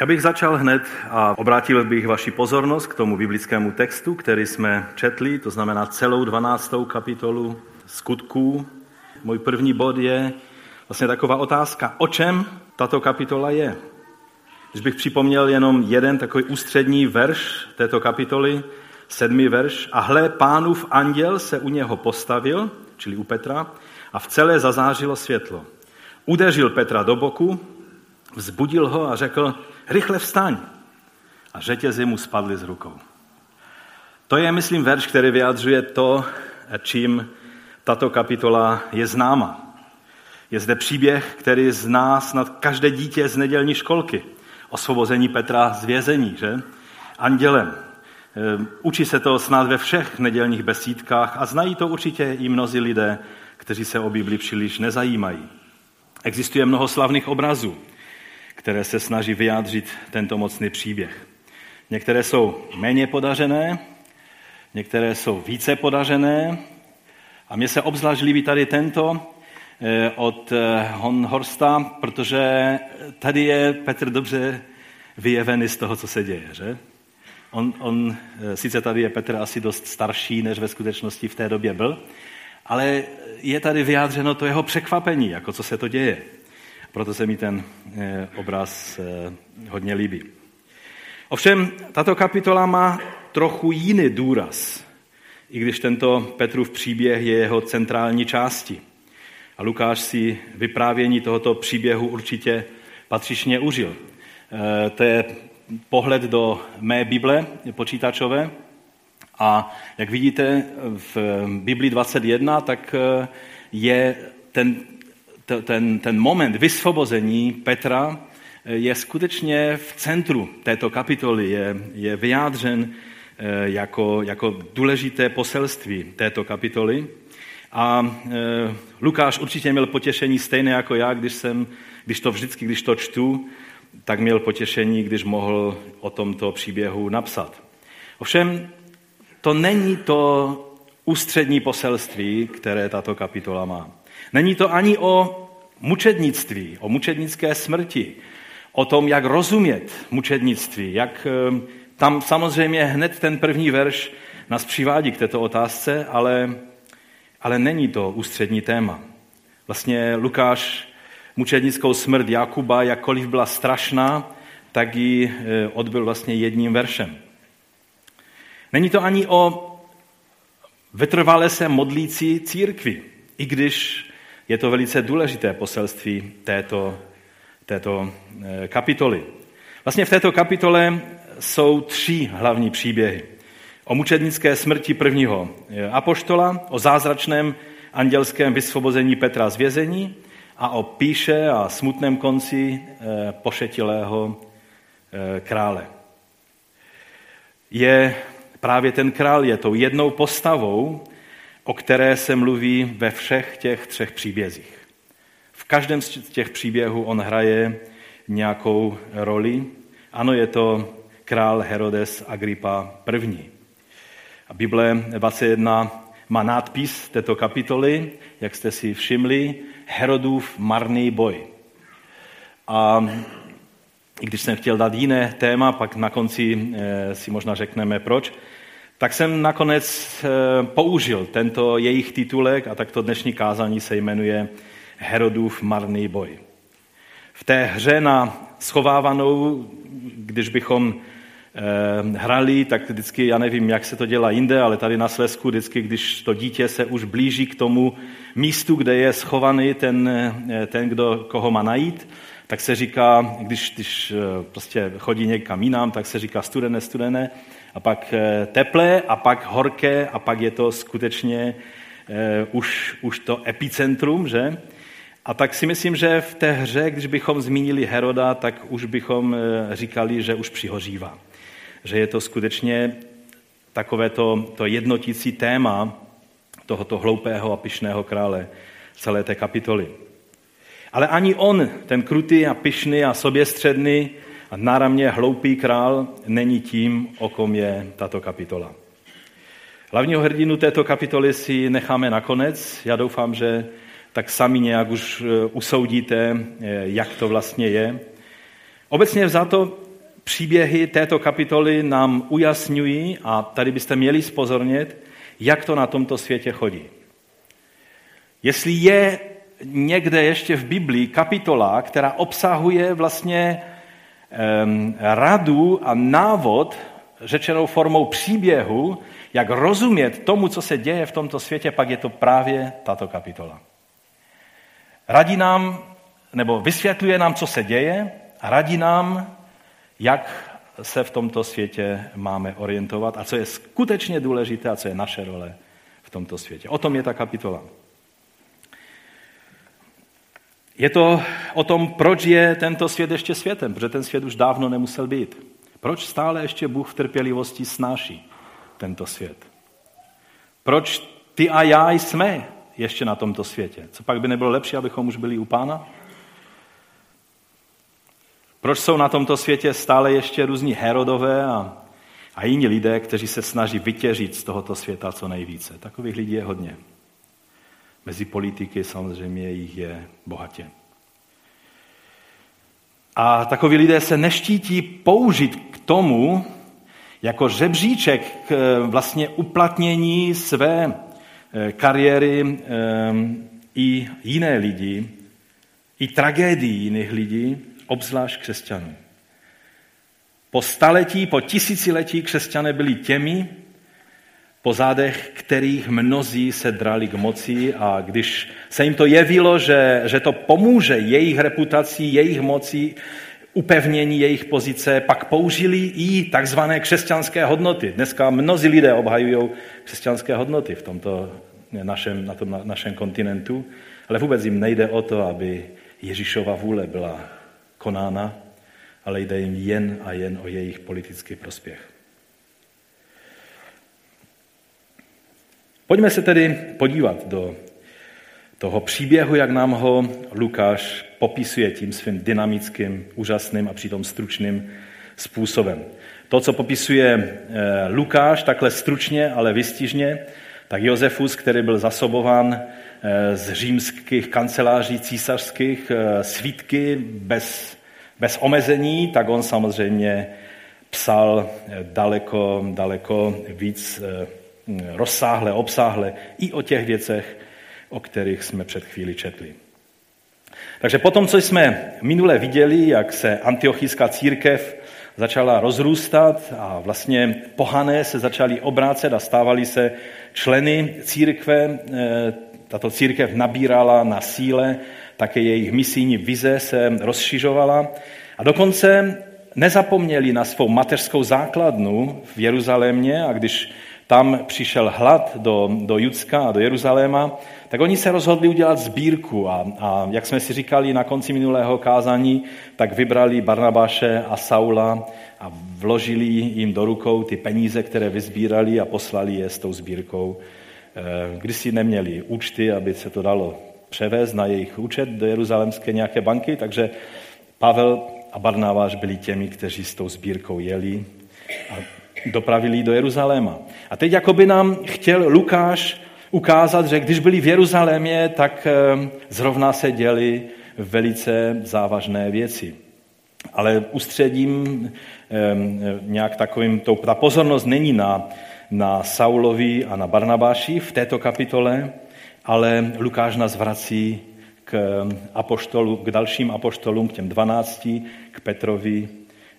Já bych začal hned a obrátil bych vaši pozornost k tomu biblickému textu, který jsme četli, to znamená celou 12. kapitolu skutků. Můj první bod je vlastně taková otázka, o čem tato kapitola je. Když bych připomněl jenom jeden takový ústřední verš této kapitoly, sedmý verš, a hle, pánův anděl se u něho postavil, čili u Petra, a v celé zazářilo světlo. Udeřil Petra do boku, vzbudil ho a řekl, rychle vstaň. A řetězy mu spadly z rukou. To je, myslím, verš, který vyjadřuje to, čím tato kapitola je známa. Je zde příběh, který zná snad každé dítě z nedělní školky. Osvobození Petra z vězení, že? Andělem. Ehm, učí se to snad ve všech nedělních besídkách a znají to určitě i mnozí lidé, kteří se o Bibli příliš nezajímají. Existuje mnoho slavných obrazů, které se snaží vyjádřit tento mocný příběh. Některé jsou méně podařené, některé jsou více podařené a mně se obzvlášť líbí tady tento eh, od eh, Honhorsta, protože tady je Petr dobře vyjevený z toho, co se děje. Že? On, on, eh, sice tady je Petr asi dost starší, než ve skutečnosti v té době byl, ale je tady vyjádřeno to jeho překvapení, jako co se to děje. Proto se mi ten eh, obraz eh, hodně líbí. Ovšem, tato kapitola má trochu jiný důraz, i když tento Petrův příběh je jeho centrální části. A Lukáš si vyprávění tohoto příběhu určitě patřičně užil. Eh, to je pohled do mé Bible počítačové. A jak vidíte v Bibli 21, tak je ten ten, ten moment vysvobození Petra eh, je skutečně v centru této kapitoly, je, je vyjádřen eh, jako, jako důležité poselství této kapitoly. A e, Lukáš určitě měl potěšení stejné jako já, když, jsem, když to vždycky, když to čtu, tak měl potěšení, když mohl o tomto příběhu napsat. Ovšem, to není to ústřední poselství, které tato kapitola má. Není to ani o mučednictví, o mučednické smrti, o tom, jak rozumět mučednictví, jak ehm, tam samozřejmě hned ten první verš nás přivádí k této otázce, ale, ale není to ústřední téma. Vlastně Lukáš mučednickou smrt Jakuba, jakkoliv byla strašná, tak ji eh, odbyl vlastně jedním veršem. Není to ani o vytrvale se modlící církvi, i když je to velice důležité poselství této, této eh, kapitoly. Vlastně v této kapitole jsou tři hlavní příběhy. O mučednické smrti prvního eh, apoštola, o zázračném andělském vysvobození Petra z vězení a o píše a smutném konci eh, pošetilého krále. Je právě ten král je tou jednou postavou, o které se mluví ve všech těch třech příbězích. V každém z těch příběhů on hraje nějakou roli. Ano, je to král Herodes Agrippa I. A Bible 21 má nádpis této kapitoly, jak jste si všimli, Herodův marný boj. A i když jsem chtěl dát jiné téma, pak na konci eh, si možná řekneme proč, tak jsem nakonec eh, použil tento jejich titulek a tak to dnešní kázání se jmenuje Herodův marný boj. V té hře na schovávanou, když bychom eh, hrali, tak vždycky, já nevím, jak se to dělá jinde, ale tady na Slesku vždycky, když to dítě se už blíží k tomu místu, kde je schovaný ten, eh, ten kdo, koho má najít, tak se říká, když, když prostě chodí někam jinam, tak se říká studené, studené a pak eh, teplé a pak horké a pak je to skutečně uh, už, už to epicentrum, že? A tak si myslím, že v té hře, když bychom zmínili Heroda, tak už bychom eh, říkali, že už přihořívá. Že je to skutečně takové to, to jednotící téma tohoto hloupého a pyšného krále celé té kapitoly. Ale ani on, ten krutý a pyšný a soběstředný, a náramně hloupý král není tím, o kom je tato kapitola. Hlavního hrdinu této kapitoly si necháme nakonec. Já doufám, že tak sami nějak už eh, usoudíte, eh, jak to vlastně je. Obecně za to příběhy této kapitoly nám ujasňují, a tady byste měli spozornit, jak to na tomto světě chodí. Jestli je někde ještě v Biblii kapitola, která obsahuje vlastně radu a návod, řečenou formou příběhu, jak rozumět tomu, co se děje v tomto světě, pak je to právě tato kapitola. Radí nám, nebo vysvětluje nám, co se děje a radí nám, jak se v tomto světě máme orientovat a co je skutečně důležité a co je naše role v tomto světě. O tom je ta kapitola. Je to o tom, proč je tento svět ještě světem, protože ten svět už dávno nemusel být. Proč stále ještě Bůh v trpělivosti snáší tento svět? Proč ty a já jsme ještě na tomto světě? Co pak by nebylo lepší, abychom už byli u pána? Proč jsou na tomto světě stále ještě různí Herodové a, a jiní lidé, kteří se snaží vytěžit z tohoto světa co nejvíce? Takových lidí je hodně. Mezi politiky samozřejmě jich je bohatě. A takoví lidé se neštítí použít k tomu, jako žebříček k vlastně uplatnění své eh, kariéry eh, i jiné lidi, i tragédii jiných lidí, obzvlášť křesťanů. Po staletí, po tisíciletí křesťané byli těmi, po zádech kterých mnozí se drali k moci a když se jim to jevilo, že, že to pomůže jejich reputaci, jejich moci, upevnění jejich pozice, pak použili i takzvané křesťanské hodnoty. Dneska mnozí lidé obhajují křesťanské hodnoty v tomto našem, na tom našem kontinentu, ale vůbec jim nejde o to, aby Ježíšova vůle byla konána, ale jde jim jen a jen o jejich politický prospěch. Pojďme se tedy podívat do toho příběhu, jak nám ho Lukáš popisuje tím svým dynamickým, úžasným a přitom stručným způsobem. To, co popisuje eh, Lukáš takhle stručně, ale vystižně, tak Josefus, který byl zasobován eh, z římských kanceláří císařských eh, svítky bez, bez omezení, tak on samozřejmě psal daleko, daleko víc rozsáhle, obsáhle i o těch věcech, o kterých jsme před chvíli četli. Takže potom, co jsme minule viděli, jak se antiochická církev začala rozrůstat a vlastně pohané se začaly obrácet a stávali se členy církve, eh, tato církev nabírala na síle, také jejich misijní vize se rozšiřovala a dokonce nezapomněli na svou mateřskou základnu v Jeruzalémě a když tam přišel hlad do, do Judska a do Jeruzaléma, tak oni se rozhodli udělat sbírku a, a jak jsme si říkali na konci minulého kázání, tak vybrali Barnabáše a Saula a vložili jim do rukou ty peníze, které vyzbírali a poslali je s tou sbírkou. Eh, když si neměli účty, aby se to dalo převést na jejich účet do jeruzalemské nějaké banky, takže Pavel a Barnabáš byli těmi, kteří s tou sbírkou jeli a dopravili do Jeruzaléma. A teď jako by nám chtěl Lukáš ukázat, že když byli v Jeruzalémě, tak eh, zrovna se děli velice závažné věci. Ale ústředím eh, nějak takovým, ta pozornost není na, na Saulovi a na Barnabáši v této kapitole, ale Lukáš nás vrací k, eh, apoštolu, k dalším apoštolům, k těm dvanácti, k Petrovi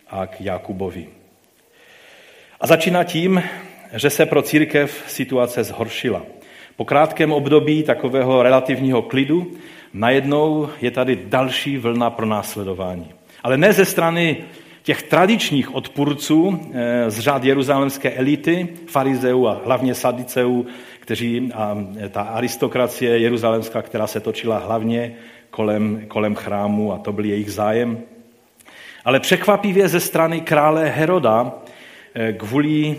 a k Jakubovi. A začíná tím, že se pro církev situace zhoršila. Po krátkém období takového relativního klidu najednou je tady další vlna pro následování. Ale ne ze strany těch tradičních odpůrců eh, z řád jeruzalémské elity, farizeů a hlavně sadiceů, kteří, a ta aristokracie jeruzalémská, která se točila hlavně kolem, kolem chrámu a to byl jejich zájem. Ale překvapivě ze strany krále Heroda eh, kvůli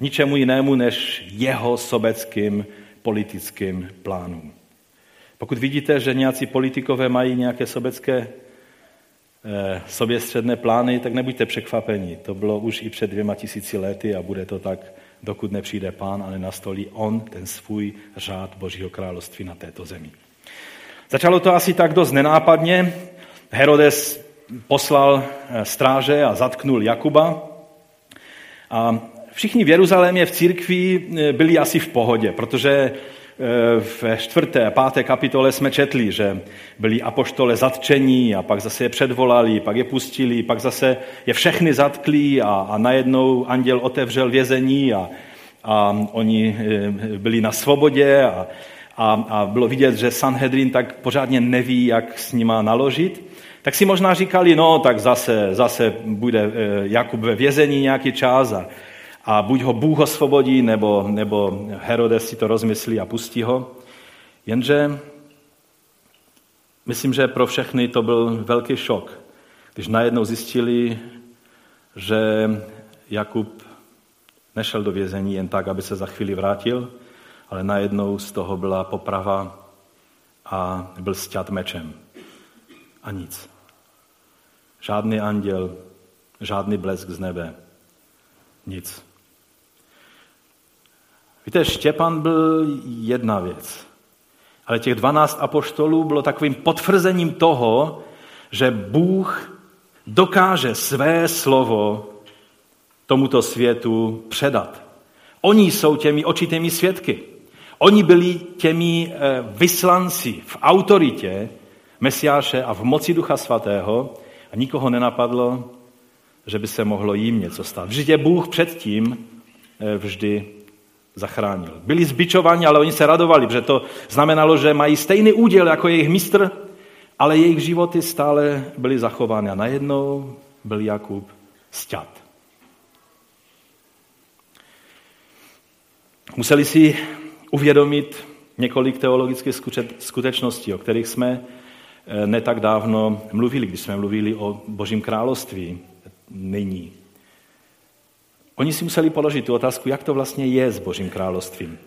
ničemu jinému než jeho sobeckým politickým plánům. Pokud vidíte, že nějací politikové mají nějaké sobecké eh, soběstředné plány, tak nebuďte překvapeni. To bylo už i před dvěma tisíci lety a bude to tak, dokud nepřijde pán a nenastolí on ten svůj řád Božího království na této zemi. Začalo to asi tak dost nenápadně. Herodes poslal eh, stráže a zatknul Jakuba. A všichni v Jeruzalémě v církvi eh, byli asi v pohodě, protože ve čtvrté a páté kapitole jsme četli, že byli apoštole zatčení a pak zase je předvolali, pak je pustili, pak zase je všechny zatkli a, a najednou anděl otevřel vězení a, a oni byli na svobodě a, a, a bylo vidět, že Sanhedrin tak pořádně neví, jak s nima naložit, tak si možná říkali, no tak zase, zase bude eh, Jakub ve vězení nějaký čas a, a buď ho Bůh osvobodí, nebo, nebo Herodes si to rozmyslí a pustí ho. Jenže myslím, že pro všechny to byl velký šok, když najednou zjistili, že Jakub nešel do vězení jen tak, aby se za chvíli vrátil, ale najednou z toho byla poprava a byl stět mečem. A nic. Žádný anděl, žádný blesk z nebe. Nic. Víte, Štěpan byl jedna věc. Ale těch dvanáct apoštolů bylo takovým potvrzením toho, že Bůh dokáže své slovo tomuto světu předat. Oni jsou těmi očitými svědky. Oni byli těmi eh, vyslanci v autoritě Mesiáše a v moci Ducha Svatého a nikoho nenapadlo, že by se mohlo jim něco stát. Vždyť je Bůh předtím eh, vždy zachránil. Byli zbičováni, ale oni se radovali, protože to znamenalo, že mají stejný úděl jako jejich mistr, ale jejich životy stále byly zachovány. A najednou byl Jakub sťat. Museli si uvědomit několik teologických skutečností, o kterých jsme ne tak dávno mluvili, když jsme mluvili o Božím království nyní. Oni si museli položit tu otázku, jak to vlastně je s Božím královstvím.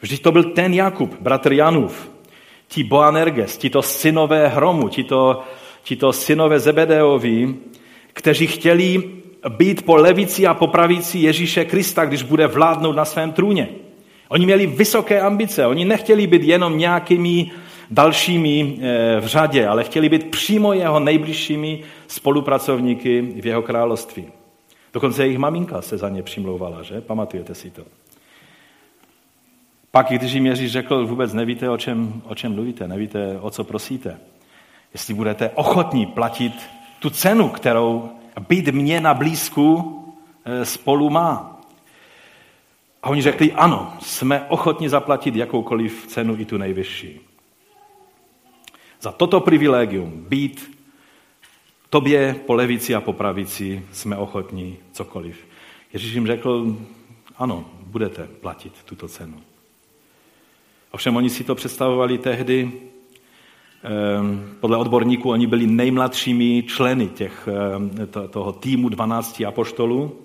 Vždyť to byl ten Jakub, bratr Janův, ti Boanerges, tito synové hromu, tito, tito synové Zebedeovi, kteří chtěli být po levici a po pravici Ježíše Krista, když bude vládnout na svém trůně. Oni měli vysoké ambice, oni nechtěli být jenom nějakými dalšími eh, v řadě, ale chtěli být přímo jeho nejbližšími spolupracovníky v jeho království. Dokonce jejich maminka se za ně přimlouvala, že? Pamatujete si to. Pak, když jim Ježíš řekl, vůbec nevíte, o čem, o čem mluvíte, nevíte, o co prosíte. Jestli budete ochotní platit tu cenu, kterou být mě na blízku eh, spolu má. A oni řekli, ano, jsme ochotni zaplatit jakoukoliv cenu i tu nejvyšší. Za toto privilegium být tobě po levici a po pravici jsme ochotní cokoliv. Ježíš jim řekl, ano, budete platit tuto cenu. Ovšem oni si to představovali tehdy, ehm, podle odborníků oni byli nejmladšími členy těch, ehm, toho týmu 12 apoštolů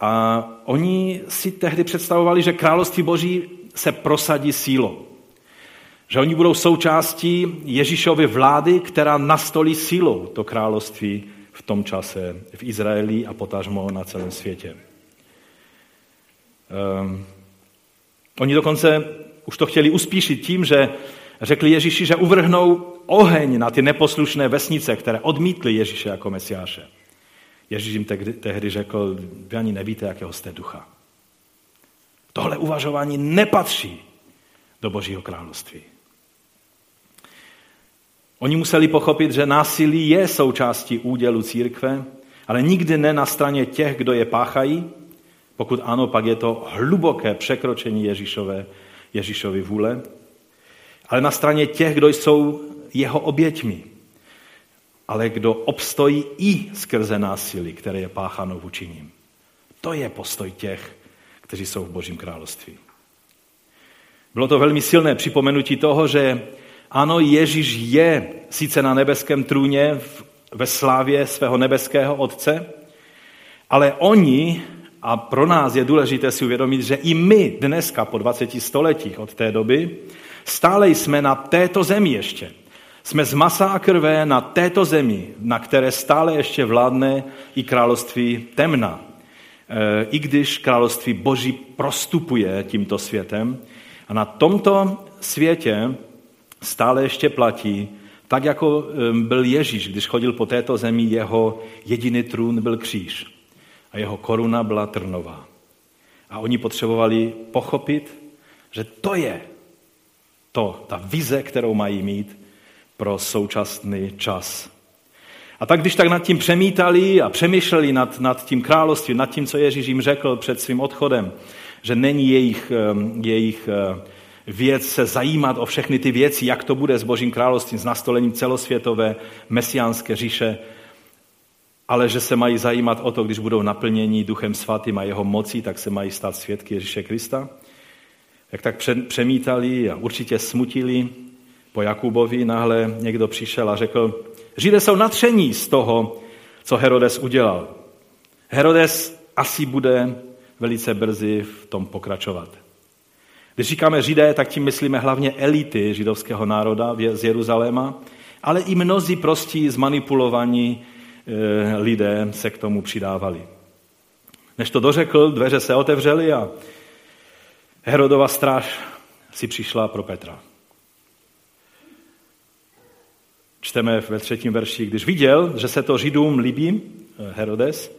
a oni si tehdy představovali, že království boží se prosadí sílou. Že oni budou součástí Ježíšovy vlády, která nastolí sílou to království v tom čase v Izraeli a potažmo na celém světě. Um, oni dokonce už to chtěli uspíšit tím, že řekli Ježíši, že uvrhnou oheň na ty neposlušné vesnice, které odmítly Ježíše jako mesiáše. Ježíš jim tehdy řekl, vy ani nevíte, jakého jste ducha. Tohle uvažování nepatří do Božího království. Oni museli pochopit, že násilí je součástí údělu církve, ale nikdy ne na straně těch, kdo je páchají. Pokud ano, pak je to hluboké překročení Ježíšové, Ježíšovy vůle. Ale na straně těch, kdo jsou jeho oběťmi, ale kdo obstojí i skrze násilí, které je pácháno vůči ním. To je postoj těch, kteří jsou v Božím království. Bylo to velmi silné připomenutí toho, že ano, Ježíš je sice na nebeském trůně ve slávě svého nebeského Otce, ale oni, a pro nás je důležité si uvědomit, že i my dneska po 20 stoletích od té doby stále jsme na této zemi ještě. Jsme z masa a krve na této zemi, na které stále ještě vládne i království temna. E, I když království boží prostupuje tímto světem. A na tomto světě stále ještě platí Tak jako byl Ježíš, když chodil po této zemi, jeho jediný trůn byl kříž a jeho koruna byla trnová. A oni potřebovali pochopit, že to je to, ta vize, kterou mají mít pro současný čas. A tak když tak nad tím přemítali a přemýšleli nad, nad tím královstvím, nad tím, co Ježíš jim řekl před svým odchodem, že není jejich, jejich věc se zajímat o všechny ty věci, jak to bude s Božím královstvím, s nastolením celosvětové mesiánské říše, ale že se mají zajímat o to, když budou naplněni Duchem Svatým a jeho mocí, tak se mají stát svědky Ježíše Krista. Jak tak přemítali a určitě smutili po Jakubovi, náhle někdo přišel a řekl, Židé jsou natření z toho, co Herodes udělal. Herodes asi bude velice brzy v tom pokračovat. Když říkáme Židé, tak tím myslíme hlavně elity židovského národa z Jeruzaléma, ale i mnozí prostí zmanipulovaní eh, lidé se k tomu přidávali. Než to dořekl, dveře se otevřely a Herodova stráž si přišla pro Petra. Čteme ve třetím verši, když viděl, že se to Židům líbí, eh, Herodes,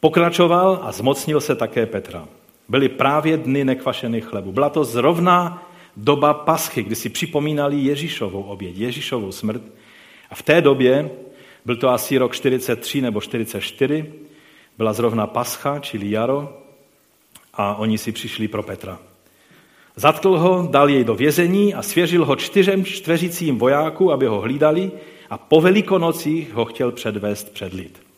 pokračoval a zmocnil se také Petra. Byly právě dny nekvašených chlebů. Byla to zrovna doba paschy, kdy si připomínali Ježíšovou oběť, Ježíšovou smrt. A v té době, byl to asi rok 43 nebo 44, byla zrovna pascha, čili jaro, a oni si přišli pro Petra. Zatkl ho, dal jej do vězení a svěřil ho čtyřem čtveřicím vojáků, aby ho hlídali a po velikonocích ho chtěl předvést před lid.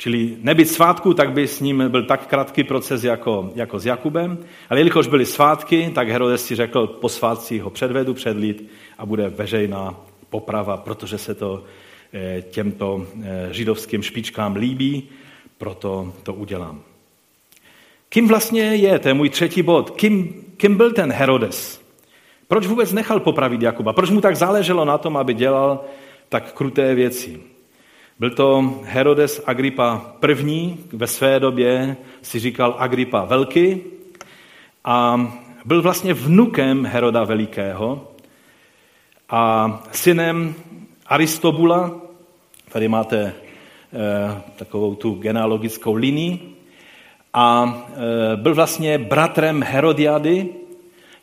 Čili nebyt svátku, tak by s ním byl tak krátký proces jako, jako s Jakubem, ale jelikož byly svátky, tak Herodes si řekl, po svátcích ho předvedu před lid a bude veřejná poprava, protože se to eh, těmto eh, židovským špičkám líbí, proto to udělám. Kým vlastně je, to je můj třetí bod, kým, kým byl ten Herodes? Proč vůbec nechal popravit Jakuba? Proč mu tak záleželo na tom, aby dělal tak kruté věci? Byl to Herodes Agrippa první, ve své době si říkal Agrippa velký a byl vlastně vnukem Heroda Velikého a synem Aristobula, tady máte e, takovou tu genealogickou linii, a e, byl vlastně bratrem Herodiady,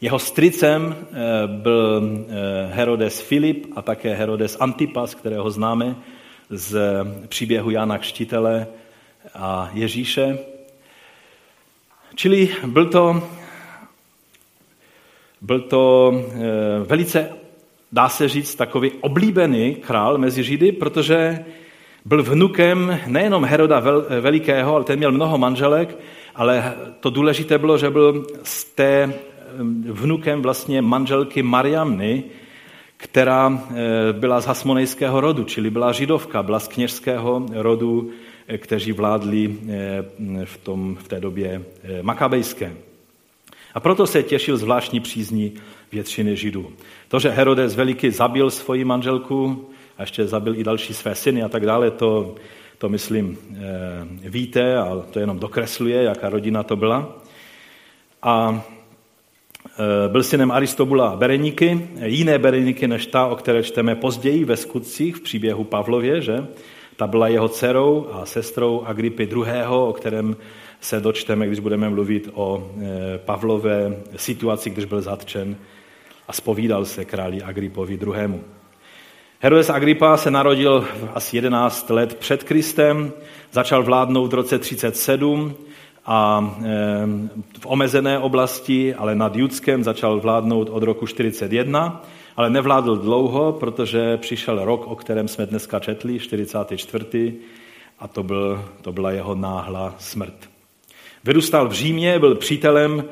jeho stricem e, byl Herodes Filip a také Herodes Antipas, kterého známe z příběhu Jana Kštitele a Ježíše. Čili byl to, byl to velice, dá se říct, takový oblíbený král mezi Židy, protože byl vnukem nejenom Heroda Velikého, ale ten měl mnoho manželek, ale to důležité bylo, že byl z té vnukem vlastně manželky Mariamny, která byla z hasmonejského rodu, čili byla židovka, byla z kněžského rodu, kteří vládli v, tom, v té době makabejské. A proto se těšil zvláštní přízní většiny židů. To, že Herodes Veliký zabil svoji manželku, a ještě zabil i další své syny a tak dále, to, to myslím víte a to jenom dokresluje, jaká rodina to byla. A byl synem Aristobula Bereniky, jiné Bereniky než ta, o které čteme později ve skutcích v příběhu Pavlově, že? Ta byla jeho dcerou a sestrou Agripy II., o kterém se dočteme, když budeme mluvit o eh, Pavlové situaci, když byl zatčen a spovídal se králi Agripovi II. Herodes Agrippa se narodil asi 11 let před Kristem, začal vládnout v roce 37 a v omezené oblasti, ale nad Judskem začal vládnout od roku 41, ale nevládl dlouho, protože přišel rok, o kterém jsme dneska četli, 44. a to, byl, to byla jeho náhla smrt. Vyrůstal v Římě, byl přítelem,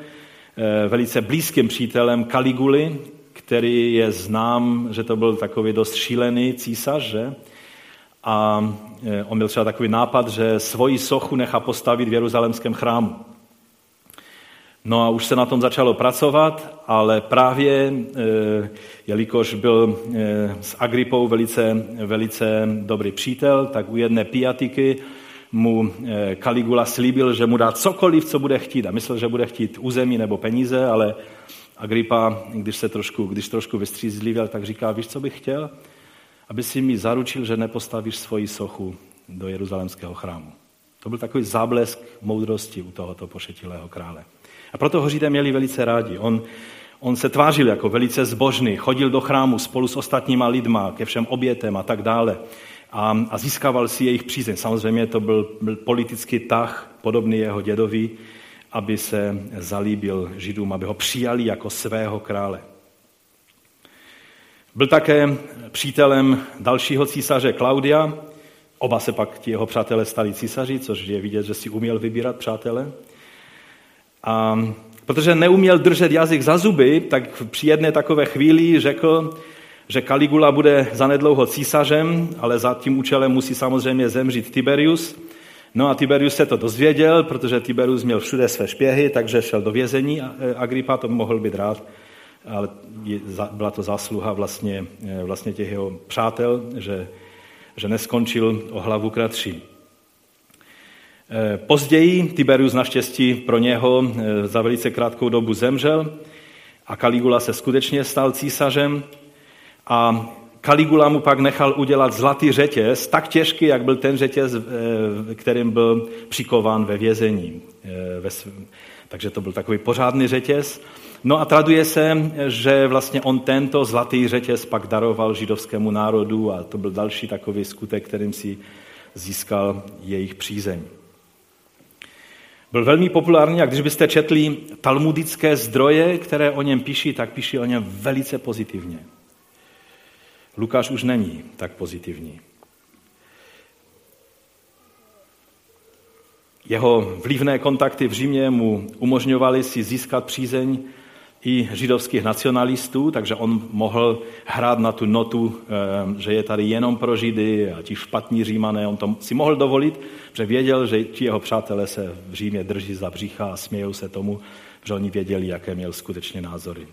eh, velice blízkým přítelem Kaliguly, který je znám, že to byl takový dost šílený císař, že? A e, on měl třeba takový nápad, že svoji sochu nechá postavit v Jeruzalémském chrámu. No a už se na tom začalo pracovat, ale právě, e, jelikož byl e, s Agripou velice, velice dobrý přítel, tak u jedné piatiky mu Kaligula slíbil, že mu dá cokoliv, co bude chtít. A myslel, že bude chtít území nebo peníze, ale Agripa, když se trošku, když trošku vystřízlivěl, tak říká, víš, co bych chtěl? Aby si mi zaručil, že nepostavíš svoji sochu do jeruzalemského chrámu. To byl takový záblesk moudrosti u tohoto pošetilého krále. A proto ho Židé měli velice rádi. On, on se tvářil jako velice zbožný, chodil do chrámu spolu s ostatníma lidma, ke všem obětem a tak dále. A, a získával si jejich přízeň. Samozřejmě to byl, byl politický tah, podobný jeho dědovi, aby se zalíbil Židům, aby ho přijali jako svého krále. Byl také přítelem dalšího císaře Klaudia. Oba se pak ti jeho přátelé stali císaři, což je vidět, že si uměl vybírat přátele. A protože neuměl držet jazyk za zuby, tak při jedné takové chvíli řekl, že Caligula bude zanedlouho císařem, ale za tím účelem musí samozřejmě zemřít Tiberius. No a Tiberius se to dozvěděl, protože Tiberius měl všude své špěhy, takže šel do vězení. E, Agrippa to mohl být rád, ale byla to zásluha vlastně, e, vlastně těch jeho přátel, že, že neskončil o hlavu kratší. E, později Tiberius naštěstí pro něho za velice krátkou dobu zemřel a Caligula se skutečně stal císařem a Kaligula mu pak nechal udělat zlatý řetěz, tak těžký, jak byl ten řetěz, eh, kterým byl přikován ve vězení. Eh, takže to byl takový pořádný řetěz. No a traduje se, že vlastně on tento zlatý řetěz pak daroval židovskému národu a to byl další takový skutek, kterým si získal jejich přízeň. Byl velmi populární a když byste četli talmudické zdroje, které o něm píší, tak píší o něm velice pozitivně. Lukáš už není tak pozitivní. Jeho vlivné kontakty v Římě mu umožňovaly si získat přízeň i židovských nacionalistů, takže on mohl hrát na tu notu, eh, že je tady jenom pro Židy a ti špatní římané, on to si mohl dovolit, že věděl, že ti jeho přátelé se v Římě drží za břicha a smějou se tomu, že oni věděli, jaké měl skutečně názory.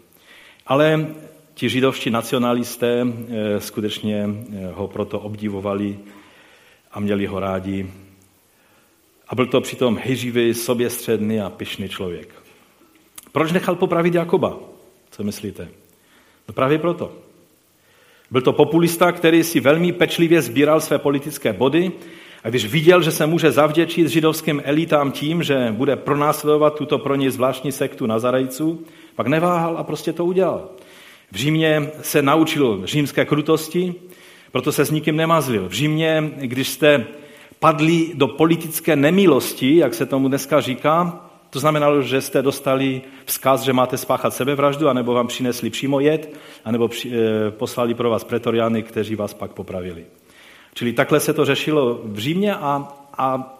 Ale ti židovští nacionalisté eh, skutečně eh, ho proto obdivovali a měli ho rádi. A byl to přitom hyřivý, soběstředný a pyšný člověk. Proč nechal popravit Jakoba? Co myslíte? No právě proto. Byl to populista, který si velmi pečlivě sbíral své politické body a když viděl, že se může zavděčit židovským elitám tím, že bude pronásledovat tuto pro něj zvláštní sektu Nazarejců, pak neváhal a prostě to udělal. V Římě se naučil římské krutosti, proto se s nikým nemazlil. V Římě, když jste padli do politické nemilosti, jak se tomu dneska říká, to znamenalo, že jste dostali vzkaz, že máte spáchat sebevraždu, anebo vám přinesli přímo jed, anebo při, e, poslali pro vás pretoriány, kteří vás pak popravili. Čili takhle se to řešilo v Římě a, a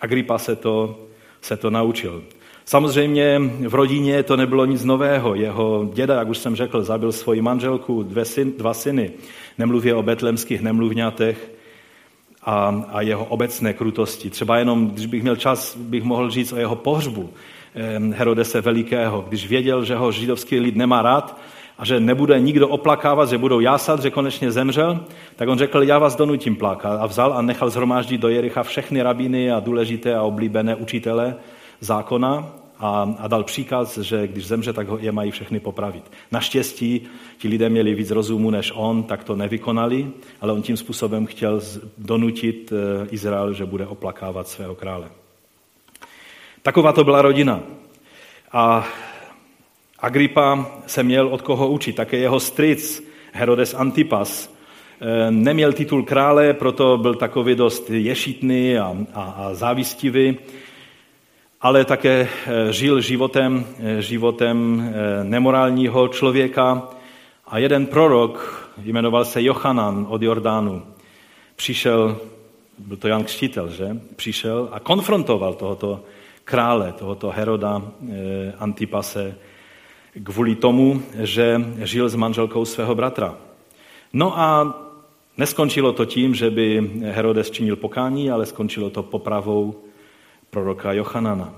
Agrippa se to, se to naučil. Samozřejmě v rodině to nebylo nic nového. Jeho děda, jak už jsem řekl, zabil svoji manželku, dvě syn, dva syny. Nemluvě o betlemských nemluvňatech a, a jeho obecné krutosti. Třeba jenom, když bych měl čas, bych mohl říct o jeho pohřbu Herodese Velikého. Když věděl, že ho židovský lid nemá rád a že nebude nikdo oplakávat, že budou jásat, že konečně zemřel, tak on řekl, já vás donutím plakat. A vzal a nechal zhromáždit do Jericha všechny rabíny a důležité a oblíbené učitele zákona a, a dal příkaz, že když zemře, tak ho je mají všechny popravit. Naštěstí ti lidé měli víc rozumu než on, tak to nevykonali, ale on tím způsobem chtěl donutit eh, Izrael, že bude oplakávat svého krále. Taková to byla rodina. A Agrippa se měl od koho učit. Také jeho stric Herodes Antipas eh, neměl titul krále, proto byl takový dost ješitný a, a, a závistivý ale také eh, žil životem, eh, životem eh, nemorálního člověka. A jeden prorok, jmenoval se Jochanan od Jordánu, přišel, byl to Jan Křtitel, že? Přišel a konfrontoval tohoto krále, tohoto Heroda Antipase, kvůli tomu, že žil s manželkou svého bratra. No a neskončilo to tím, že by Herodes činil pokání, ale skončilo to popravou proroka Jochanana.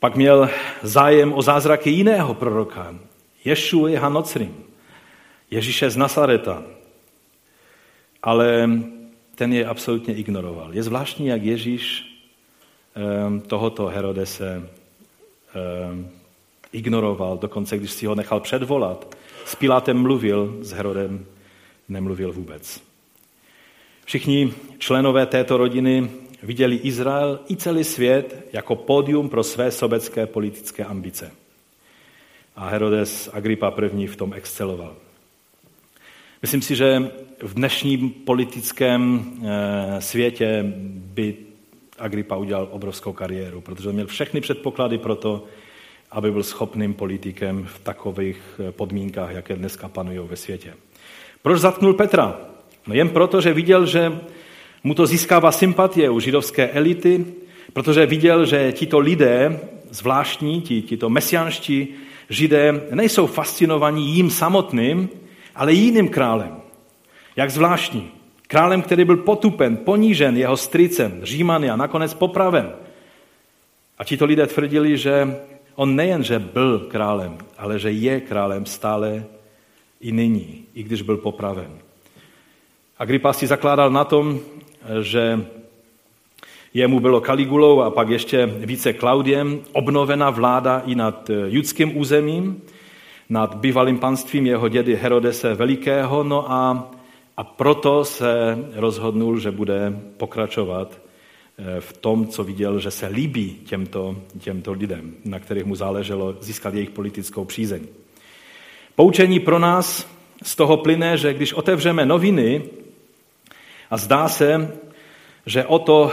Pak měl zájem o zázraky jiného proroka, Ješuji Hanocrim, Ježíše z Nasareta, ale ten je absolutně ignoroval. Je zvláštní, jak Ježíš ehm, tohoto Herodese ehm, ignoroval, dokonce když si ho nechal předvolat. S Pilátem mluvil s Herodem nemluvil vůbec. Všichni členové této rodiny viděli Izrael i celý svět jako pódium pro své sobecké politické ambice. A Herodes Agrippa I. v tom exceloval. Myslím si, že v dnešním politickém eh, světě by Agrippa udělal obrovskou kariéru, protože měl všechny předpoklady pro to, aby byl schopným politikem v takových eh, podmínkách, jaké dneska panují ve světě. Proč zatknul Petra? No jen proto, že viděl, že mu to získává sympatie u židovské elity, protože viděl, že tito lidé, zvláštní, ti, tito mesianští židé, nejsou fascinovaní jím samotným, ale jiným králem. Jak zvláštní. Králem, který byl potupen, ponížen jeho strýcem, římany a nakonec popraven. A tito lidé tvrdili, že on nejen, že byl králem, ale že je králem stále i nyní, i když byl popraven. Agrippa si zakládal na tom, že jemu bylo Kaligulou a pak ještě více Klaudiem obnovena vláda i nad judským územím, nad bývalým panstvím jeho dědy Herodese Velikého, no a, a proto se rozhodnul, že bude pokračovat eh, v tom, co viděl, že se líbí těmto, těmto lidem, na kterých mu záleželo získat jejich politickou přízeň. Poučení pro nás z toho plyne, že když otevřeme noviny a zdá se, že o to,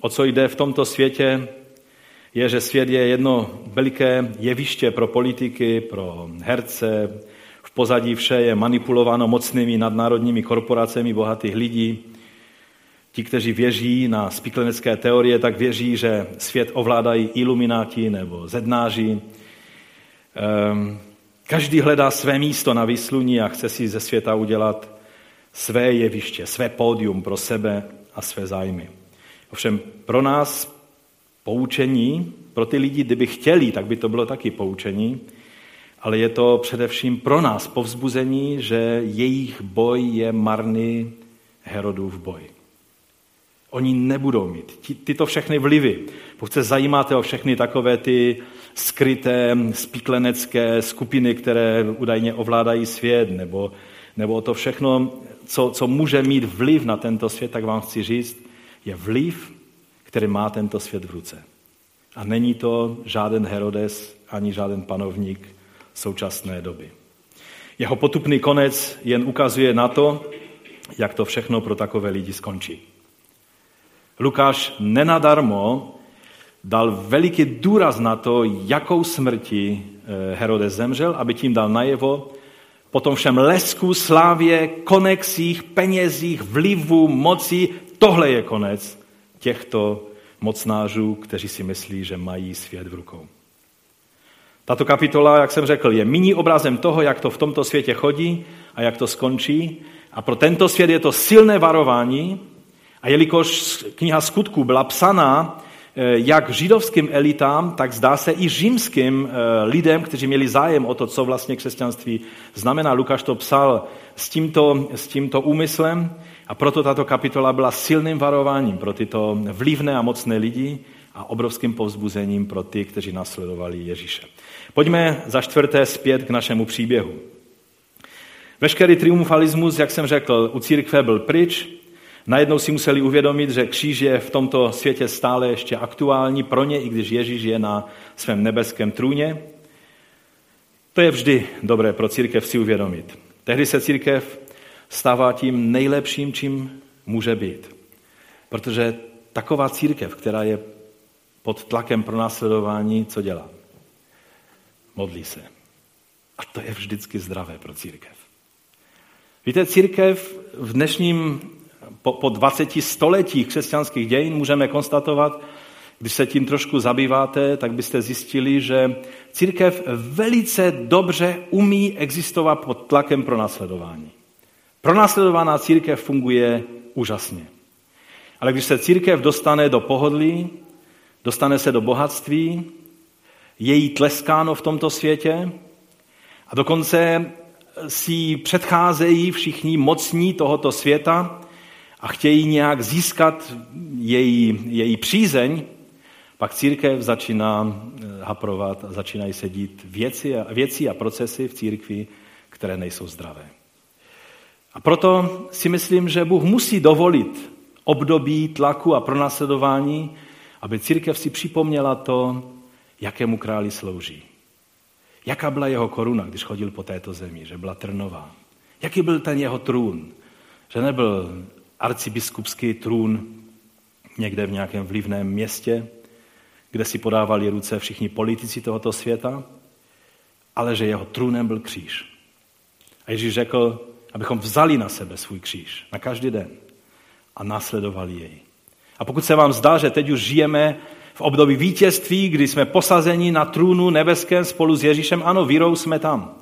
o co jde v tomto světě, je, že svět je jedno veliké jeviště pro politiky, pro herce, v pozadí vše je manipulováno mocnými nadnárodními korporacemi bohatých lidí. Ti, kteří věří na spiklenecké teorie, tak věří, že svět ovládají ilumináti nebo zednáři. Ehm, každý hledá své místo na výsluní a chce si ze světa udělat své jeviště, své pódium pro sebe a své zájmy. Ovšem pro nás poučení, pro ty lidi, kdyby chtěli, tak by to bylo taky poučení, ale je to především pro nás povzbuzení, že jejich boj je marný Herodův boj. Oni nebudou mít tyto všechny vlivy. Pokud se zajímáte o všechny takové ty skryté, spíklenecké skupiny, které údajně ovládají svět, nebo, nebo to všechno, co, co může mít vliv na tento svět, tak vám chci říct, je vliv, který má tento svět v ruce. A není to žáden Herodes ani žáden panovník současné doby. Jeho potupný konec jen ukazuje na to, jak to všechno pro takové lidi skončí. Lukáš nenadarmo dal veliký důraz na to, jakou smrti eh, Herodes zemřel, aby tím dal najevo, po tom všem lesku, slávě, konexích, penězích, vlivu, moci, tohle je konec těchto mocnářů, kteří si myslí, že mají svět v rukou. Tato kapitola, jak jsem řekl, je mini obrazem toho, jak to v tomto světě chodí a jak to skončí. A pro tento svět je to silné varování. A jelikož kniha skutků byla psaná jak židovským elitám, tak zdá se i římským eh, lidem, kteří měli zájem o to, co vlastně křesťanství znamená. Lukáš to psal s tímto, s tímto úmyslem a proto tato kapitola byla silným varováním pro tyto vlivné a mocné lidi a obrovským povzbuzením pro ty, kteří nasledovali Ježíše. Pojďme za čtvrté zpět k našemu příběhu. Veškerý triumfalismus, jak jsem řekl, u církve byl pryč, Najednou si museli uvědomit, že kříž je v tomto světě stále ještě aktuální pro ně, i když Ježíš je na svém nebeském trůně. To je vždy dobré pro církev si uvědomit. Tehdy se církev stává tím nejlepším, čím může být. Protože taková církev, která je pod tlakem pro následování, co dělá? Modlí se. A to je vždycky zdravé pro církev. Víte, církev v dnešním po, po 20 stoletích křesťanských dějin můžeme konstatovat, když se tím trošku zabýváte, tak byste zjistili, že církev velice dobře umí existovat pod tlakem pro následování. Pronásledovaná církev funguje úžasně. Ale když se církev dostane do pohodlí, dostane se do bohatství, je jí tleskáno v tomto světě a dokonce si předcházejí všichni mocní tohoto světa a chtějí nějak získat její, její přízeň, pak církev začíná eh, haprovat a začínají sedít věci a, věci a procesy v církvi, které nejsou zdravé. A proto si myslím, že Bůh musí dovolit období tlaku a pronásledování, aby církev si připomněla to, jakému králi slouží. Jaká byla jeho koruna, když chodil po této zemi, že byla trnová. Jaký byl ten jeho trůn, že nebyl arcibiskupský trůn někde v nějakém vlivném městě, kde si podávali ruce všichni politici tohoto světa, ale že jeho trůnem byl kříž. A Ježíš řekl, abychom vzali na sebe svůj kříž na každý den a následovali jej. A pokud se vám zdá, že teď už žijeme v období vítězství, kdy jsme posazeni na trůnu nebeském spolu s Ježíšem, ano, vírou jsme tam.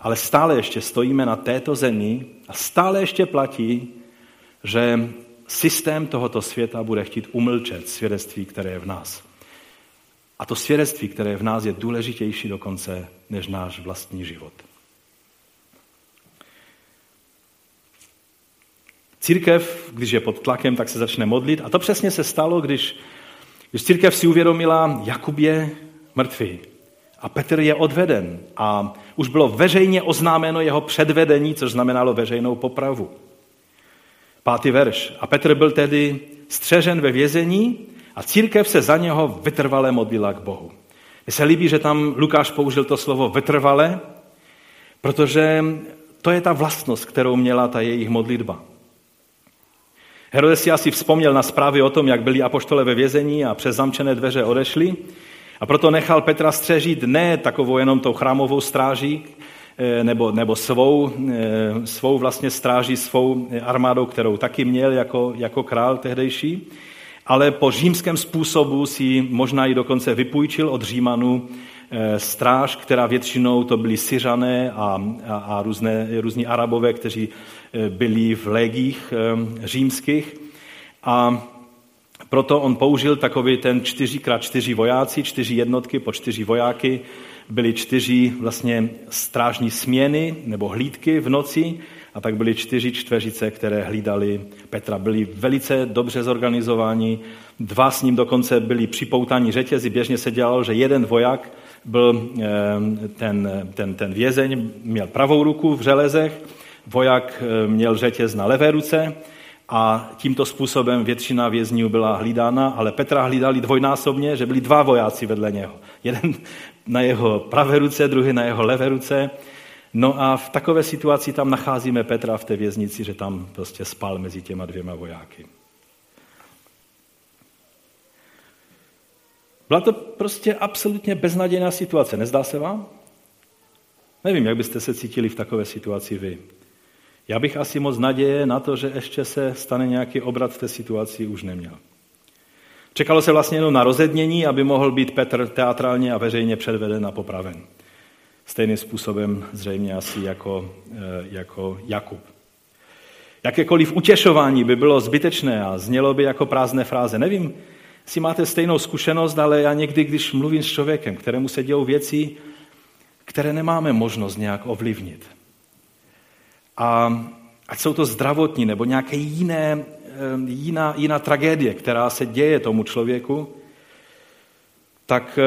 Ale stále ještě stojíme na této zemi a stále ještě platí, že systém tohoto světa bude chtít umlčet svědectví, které je v nás. A to svědectví, které je v nás, je důležitější dokonce než náš vlastní život. Církev, když je pod tlakem, tak se začne modlit. A to přesně se stalo, když, když církev si uvědomila, Jakub je mrtvý a Petr je odveden. A už bylo veřejně oznámeno jeho předvedení, což znamenalo veřejnou popravu. Pátý verš. A Petr byl tedy střežen ve vězení a církev se za něho vytrvale modlila k Bohu. Mně se líbí, že tam Lukáš použil to slovo vytrvale, protože to je ta vlastnost, kterou měla ta jejich modlitba. Herodes si asi vzpomněl na zprávy o tom, jak byli apoštole ve vězení a přes zamčené dveře odešli. A proto nechal Petra střežit ne takovou jenom tou chrámovou stráží, nebo, nebo svou, eh, svou vlastně stráží, svou armádou, kterou taky měl jako, jako král tehdejší, ale po římském způsobu si možná i dokonce vypůjčil od Římanů eh, stráž, která většinou to byli Syřané a, a, a různé, různí Arabové, kteří byli v legích římských. A proto on použil takový ten 4x4 vojáci, čtyři jednotky po čtyři vojáky, byly čtyři vlastně strážní směny nebo hlídky v noci a tak byly čtyři čtveřice, které hlídali Petra. Byli velice dobře zorganizováni, dva s ním dokonce byli připoutáni řetězy. Běžně se dělalo, že jeden voják byl ten, ten, ten vězeň, měl pravou ruku v železech, voják měl řetěz na levé ruce a tímto způsobem většina vězňů byla hlídána, ale Petra hlídali dvojnásobně, že byli dva vojáci vedle něho. Jeden na jeho pravé ruce, druhý na jeho levé ruce. No a v takové situaci tam nacházíme Petra v té věznici, že tam prostě spal mezi těma dvěma vojáky. Byla to prostě absolutně beznadějná situace, nezdá se vám? Nevím, jak byste se cítili v takové situaci vy. Já bych asi moc naděje na to, že ještě se stane nějaký obrat v té situaci, už neměl. Čekalo se vlastně jenom na rozednění, aby mohl být Petr teatrálně a veřejně předveden a popraven. Stejným způsobem zřejmě asi jako, eh, jako Jakub. Jakékoliv utěšování by bylo zbytečné a znělo by jako prázdné fráze. Nevím, jestli máte stejnou zkušenost, ale já někdy, když mluvím s člověkem, kterému se dějou věci, které nemáme možnost nějak ovlivnit, a ať jsou to zdravotní nebo nějaké jiné, jiná, jiná tragédie, která se děje tomu člověku, tak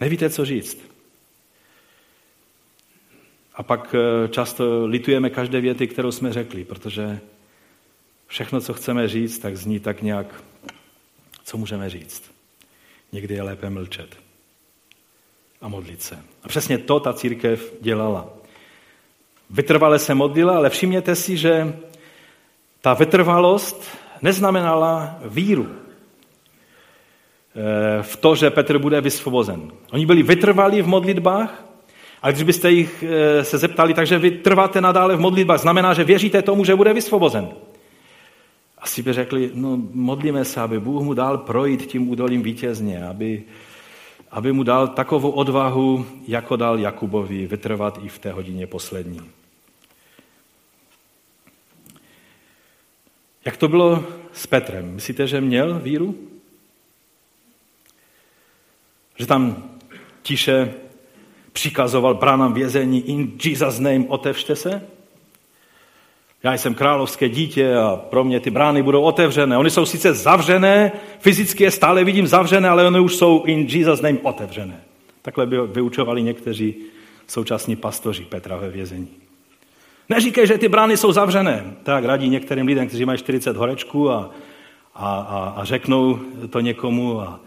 nevíte, co říct. A pak eh, často litujeme každé věty, kterou jsme řekli, protože všechno, co chceme říct, tak zní tak nějak, co můžeme říct. Někdy je lépe mlčet a modlit se. A přesně to ta církev dělala. Vytrvale se modlila, ale všimněte si, že ta vytrvalost neznamenala víru eh, v to, že Petr bude vysvobozen. Oni byli vytrvalí v modlitbách, a když byste jich eh, se zeptali, takže vy trváte nadále v modlitbách, znamená, že věříte tomu, že bude vysvobozen. Asi by řekli, no modlíme se, aby Bůh mu dal projít tím údolím vítězně, aby, aby mu dal takovou odvahu, jako dal Jakubovi, vytrvat i v té hodině poslední. Jak to bylo s Petrem? Myslíte, že měl víru? Že tam tiše přikazoval bránám vězení in Jesus name, otevřte se? Já jsem královské dítě a pro mě ty brány budou otevřené. Ony jsou sice zavřené, fyzicky je stále vidím zavřené, ale ony už jsou in Jesus name otevřené. Takhle by vyučovali někteří současní pastoři Petra ve vězení. Neříkej, že ty brány jsou zavřené. Tak radí některým lidem, kteří mají 40 horečků a, a, a, a řeknou to někomu a,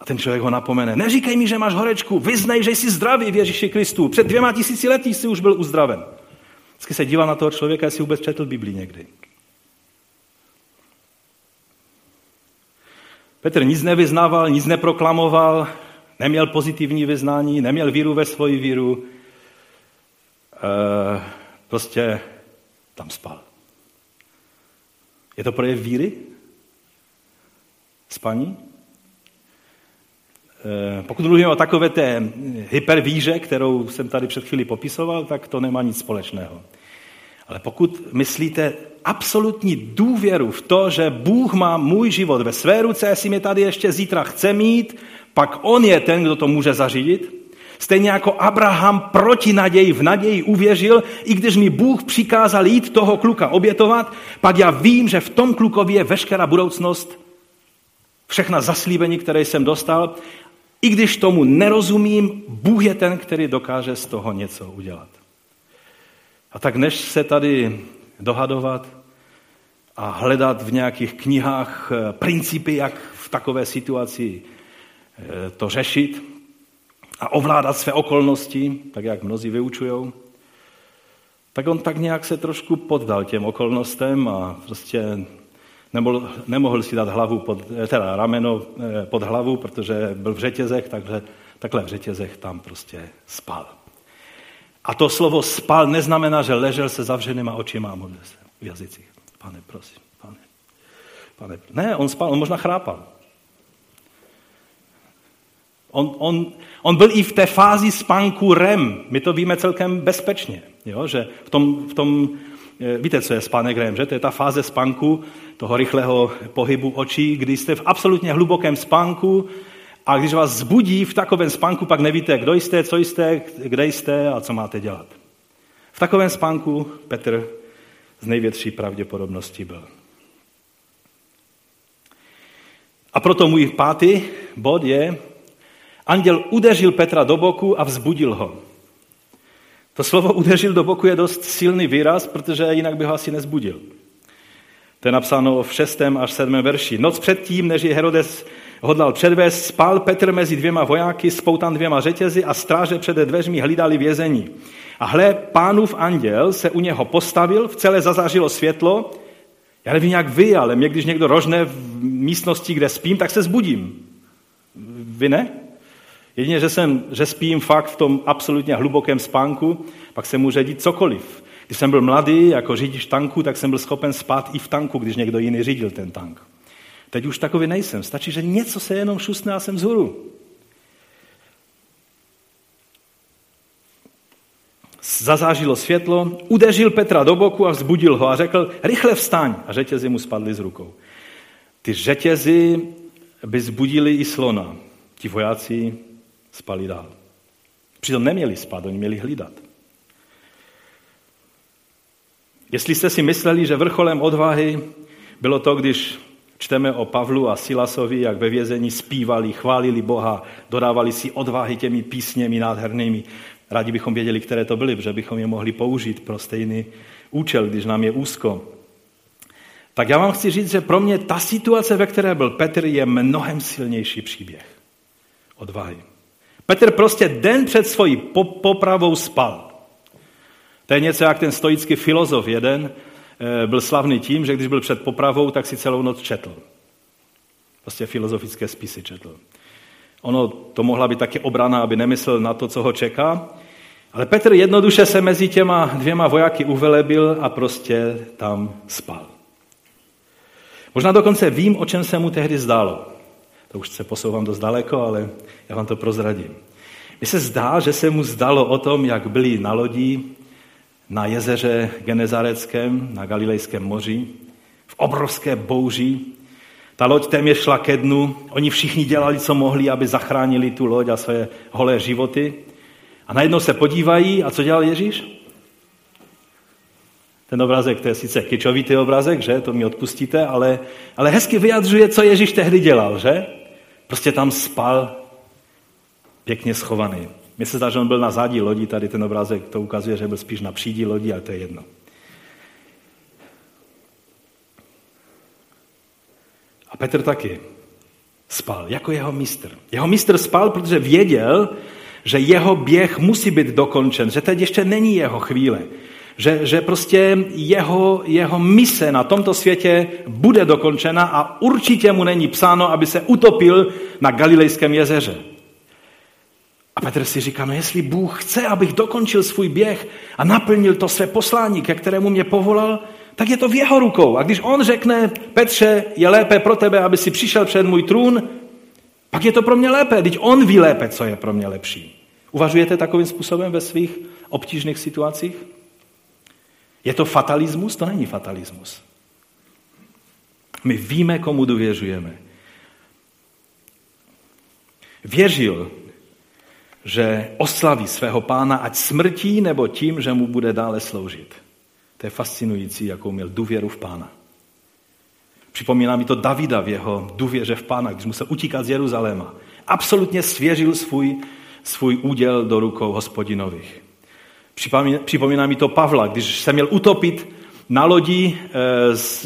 a ten člověk ho napomene. Neříkej mi, že máš horečku, vyznej, že jsi zdravý v Ježíši Kristu. Před dvěma tisíci lety jsi už byl uzdraven. Vždycky se díval na toho člověka, jestli vůbec četl Biblii někdy. Petr nic nevyznával, nic neproklamoval, neměl pozitivní vyznání, neměl víru ve svoji víru, e, prostě tam spal. Je to projev víry? Spaní? E, pokud mluvíme o takové té hypervíře, kterou jsem tady před chvíli popisoval, tak to nemá nic společného. Ale pokud myslíte absolutní důvěru v to, že Bůh má můj život ve své ruce, jestli mě tady ještě zítra chce mít, pak on je ten, kdo to může zařídit. Stejně jako Abraham proti naději v naději uvěřil, i když mi Bůh přikázal jít toho kluka obětovat, pak já vím, že v tom klukovi je veškerá budoucnost, všechna zaslíbení, které jsem dostal. I když tomu nerozumím, Bůh je ten, který dokáže z toho něco udělat. A tak než se tady dohadovat a hledat v nějakých knihách eh, principy, jak v takové situaci eh, to řešit a ovládat své okolnosti, tak jak mnozí vyučují, tak on tak nějak se trošku poddal těm okolnostem a prostě nemohl, nemohl si dát hlavu pod, eh, teda rameno pod hlavu, protože byl v řetězech, takže takhle v řetězech tam prostě spal. A to slovo spal neznamená, že ležel se zavřenýma očima a modlil se v jazycích. Pane, prosím, pane. pane. Ne, on spal, on možná chrápal. On, on, on byl i v té fázi spánku REM. My to víme celkem bezpečně. Jo? Že v tom, v tom, eh, víte, co je spánek REM, že? To je ta fáze spánku, toho rychlého pohybu očí, kdy jste v absolutně hlubokém spánku, a když vás zbudí v takovém spánku, pak nevíte, kdo jste, co jste, kde jste a co máte dělat. V takovém spánku Petr z největší pravděpodobností byl. A proto můj pátý bod je, anděl udeřil Petra do boku a vzbudil ho. To slovo udeřil do boku je dost silný výraz, protože jinak by ho asi nezbudil. To je napsáno v 6. až 7. verši. Noc předtím, než je Herodes hodlal předvést, spal Petr mezi dvěma vojáky, spoutan dvěma řetězy a stráže před dveřmi hlídali vězení. A hle, pánův anděl se u něho postavil, v celé zazářilo světlo. Já nevím, jak vy, ale mě, když někdo rožne v místnosti, kde spím, tak se zbudím. Vy ne? Jedině, že, jsem, že spím fakt v tom absolutně hlubokém spánku, pak se může dít cokoliv. Když jsem byl mladý, jako řidič tanku, tak jsem byl schopen spát i v tanku, když někdo jiný řídil ten tank. Teď už takový nejsem. Stačí, že něco se jenom šusne a jsem vzhůru. Zazážilo světlo, udeřil Petra do boku a vzbudil ho a řekl, rychle vstaň. A řetězy mu spadly z rukou. Ty řetězy by zbudili i slona. Ti vojáci spali dál. Přitom neměli spát, oni měli hlídat. Jestli jste si mysleli, že vrcholem odvahy bylo to, když čteme o Pavlu a Silasovi, jak ve vězení zpívali, chválili Boha, dodávali si odvahy těmi písněmi nádhernými. Rádi bychom věděli, které to byly, protože bychom je mohli použít pro stejný účel, když nám je úzko. Tak já vám chci říct, že pro mě ta situace, ve které byl Petr, je mnohem silnější příběh odvahy. Petr prostě den před svojí popravou spal. To je něco jak ten stoický filozof jeden, eh, byl slavný tím, že když byl před popravou, tak si celou noc četl. Prostě filozofické spisy četl. Ono to mohla být taky obrana, aby nemyslel na to, co ho čeká. Ale Petr jednoduše se mezi těma dvěma vojáky uvelebil a prostě tam spal. Možná dokonce vím, o čem se mu tehdy zdálo. To už se posouvám dost daleko, ale já vám to prozradím. Mně se zdá, že se mu zdalo o tom, jak byli na lodi na jezeře Genezareckém, na Galilejském moři, v obrovské bouři. Ta loď téměř šla ke dnu. Oni všichni dělali, co mohli, aby zachránili tu loď a své holé životy. A najednou se podívají, a co dělal Ježíš? Ten obrázek, to je sice kyčovitý obrázek, že? To mi odpustíte, ale, ale hezky vyjadřuje, co Ježíš tehdy dělal, že? Prostě tam spal pěkně schovaný. Mně se zdá, že on byl na zádi lodi, tady ten obrázek to ukazuje, že byl spíš na přídí lodi, ale to je jedno. A Petr taky spal, jako jeho mistr. Jeho mistr spal, protože věděl, že jeho běh musí být dokončen, že teď ještě není jeho chvíle, že, že prostě jeho, jeho mise na tomto světě bude dokončena a určitě mu není psáno, aby se utopil na Galilejském jezeře. A Petr si říká, no jestli Bůh chce, abych dokončil svůj běh a naplnil to své poslání, ke kterému mě povolal, tak je to v jeho rukou. A když on řekne, Petře, je lépe pro tebe, aby si přišel před můj trůn, pak je to pro mě lépe, teď on ví lépe, co je pro mě lepší. Uvažujete takovým způsobem ve svých obtížných situacích? Je to fatalismus? To není fatalismus. My víme, komu důvěřujeme. Věřil, že oslaví svého pána ať smrtí nebo tím, že mu bude dále sloužit. To je fascinující, jakou měl důvěru v pána. Připomíná mi to Davida v jeho důvěře v pána, když musel utíkat z Jeruzaléma. Absolutně svěřil svůj, svůj úděl do rukou hospodinových. Připomíná, připomíná mi to Pavla, když se měl utopit na lodi e,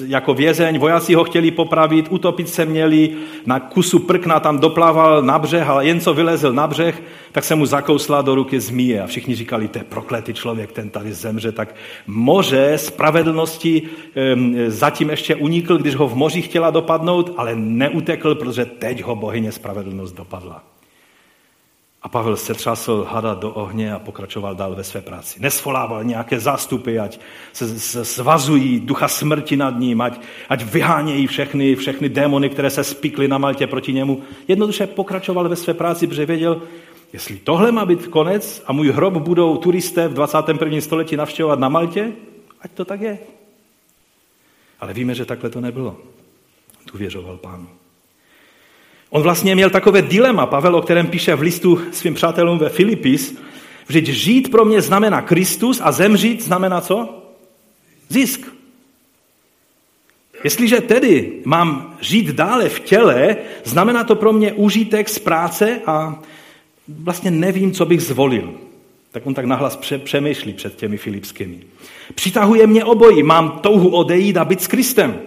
jako vězeň, vojáci ho chtěli popravit, utopit se měli, na kusu prkna tam doplaval na břeh, ale jen co vylezl na břeh, tak se mu zakousla do ruky zmije a všichni říkali, to je prokletý člověk, ten tady zemře, tak moře spravedlnosti zatím ještě unikl, když ho v moři chtěla dopadnout, ale neutekl, protože teď ho bohyně spravedlnost dopadla. A Pavel se třásl hada do ohně a pokračoval dál ve své práci. Nesvolával nějaké zástupy, ať se, se svazují ducha smrti nad ním, ať, ať vyhánějí všechny, všechny démony, které se spikly na Maltě proti němu. Jednoduše pokračoval ve své práci, protože věděl, jestli tohle má být konec a můj hrob budou turisté v 21. století navštěvovat na Maltě, ať to tak je. Ale víme, že takhle to nebylo. Důvěřoval pánu. On vlastně měl takové dilema, Pavel, o kterém píše v listu svým přátelům ve Filipis, že žít pro mě znamená Kristus a zemřít znamená co? Zisk. Jestliže tedy mám žít dále v těle, znamená to pro mě užitek z práce a vlastně nevím, co bych zvolil. Tak on tak nahlas přemýšlí před těmi filipskými. Přitahuje mě obojí, mám touhu odejít a být s Kristem,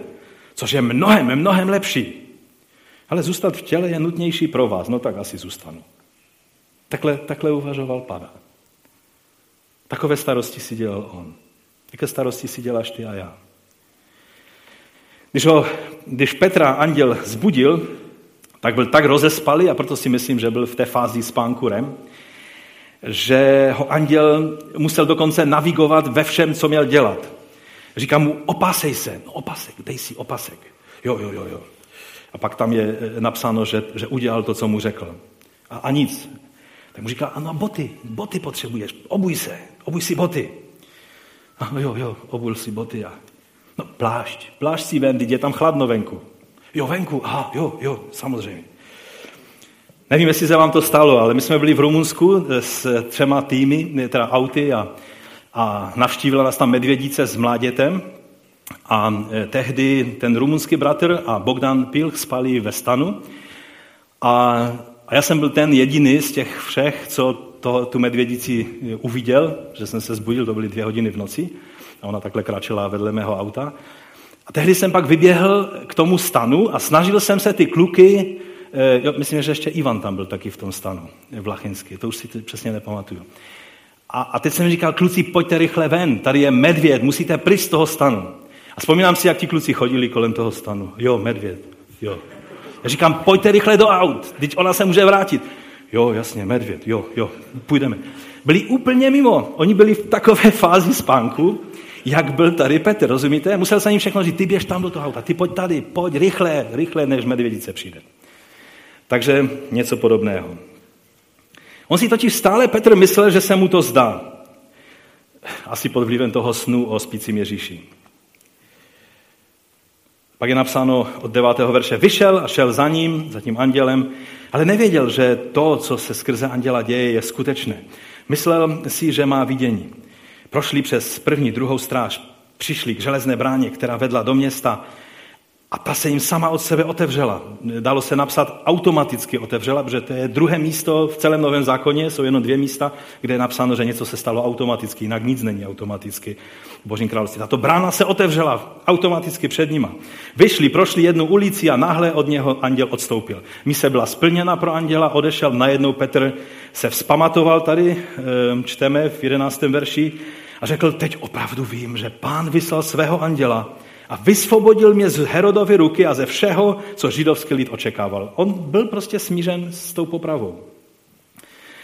což je mnohem, mnohem lepší. Ale zůstat v těle je nutnější pro vás, no tak asi zůstanu. Takhle, takhle uvažoval Pavel. Takové starosti si dělal on. Jaké starosti si děláš ty a já? Když, ho, když Petra anděl zbudil, tak byl tak rozespalý, a proto si myslím, že byl v té fázi spánku rem, že ho anděl musel dokonce navigovat ve všem, co měl dělat. Říká mu, opasej se, no opasek, dej si opasek. Jo, jo, jo, jo. A pak tam je eh, napsáno, že, že udělal to, co mu řekl. A, a nic. Tak mu říká, ano, boty, boty potřebuješ, obuj se, obuj si boty. A jo, jo, obul si boty a no, plášť, plášť si ven, je tam chladno venku. Jo, venku, aha, jo, jo, samozřejmě. Nevím, jestli se vám to stalo, ale my jsme byli v Rumunsku eh, s třema týmy, eh, teda auty a, a navštívila nás tam medvědice s mládětem a e, tehdy ten rumunský bratr a Bogdan Pilch spali ve stanu. A, a já jsem byl ten jediný z těch všech, co to, tu medvědici e, uviděl, že jsem se zbudil, to byly dvě hodiny v noci. A ona takhle kráčela vedle mého auta. A tehdy jsem pak vyběhl k tomu stanu a snažil jsem se ty kluky, e, jo, myslím, že ještě Ivan tam byl taky v tom stanu, Vlachinský, to už si přesně nepamatuju. A, a teď jsem říkal, kluci, pojďte rychle ven, tady je medvěd, musíte pryč z toho stanu. A vzpomínám si, jak ti kluci chodili kolem toho stanu. Jo, medvěd, jo. Já říkám, pojďte rychle do aut, teď ona se může vrátit. Jo, jasně, medvěd, jo, jo, půjdeme. Byli úplně mimo. Oni byli v takové fázi spánku, jak byl tady Petr, rozumíte? Musel jsem jim všechno říct, ty běž tam do toho auta, ty pojď tady, pojď rychle, rychle, než medvědice přijde. Takže něco podobného. On si totiž stále Petr myslel, že se mu to zdá. Asi pod vlivem toho snu o spícím Ježíši. Pak je napsáno od 9. verše, vyšel a šel za ním, za tím andělem, ale nevěděl, že to, co se skrze anděla děje, je skutečné. Myslel si, že má vidění. Prošli přes první, druhou stráž, přišli k železné bráně, která vedla do města A ta se jim sama od sebe otevřela. Dalo se napsat automaticky otevřela, protože to je druhé místo v celém Novém zákoně, jsou jenom dvě místa, kde je napsáno, že něco se stalo automaticky, jinak nic není automaticky v Božím království. Tato brána se otevřela automaticky před nima. Vyšli, prošli jednu ulici a náhle od něho anděl odstoupil. Mise byla splněna pro anděla, odešel, najednou Petr se vzpamatoval tady, ehm, čteme v 11. verši, a řekl, teď opravdu vím, že pán vyslal svého anděla a vysvobodil mě z Herodovy ruky a ze všeho, co židovský lid očekával. On byl prostě smířen s tou popravou.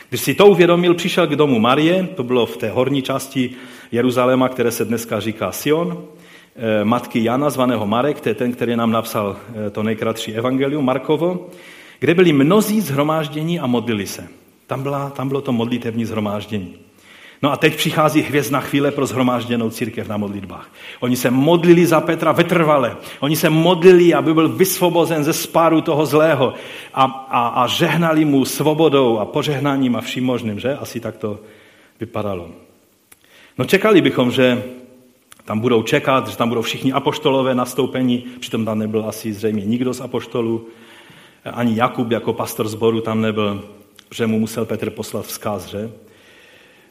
Když si to uvědomil, přišel k domu Marie, to bylo v té horní části Jeruzaléma, které se dneska říká Sion, eh, matky Jana, zvaného Marek, to je ten, který nám napsal eh, to nejkratší evangelium, Markovo, kde byli mnozí zhromáždění a modlili se. Tam, byla, tam bylo to modlitevní zhromáždění. No a teď přichází hvězdná chvíle pro zhromážděnou církev na modlitbách. Oni se modlili za Petra vytrvale. Oni se modlili, aby byl vysvobozen ze spáru toho zlého a, a, a žehnali mu svobodou a požehnáním a vším možným, že? Asi tak to vypadalo. No čekali bychom, že tam budou čekat, že tam budou všichni apoštolové nastoupení, přitom tam nebyl asi zřejmě nikdo z apoštolů, ani Jakub jako pastor zboru tam nebyl, že mu musel Petr poslat vzkaz, že?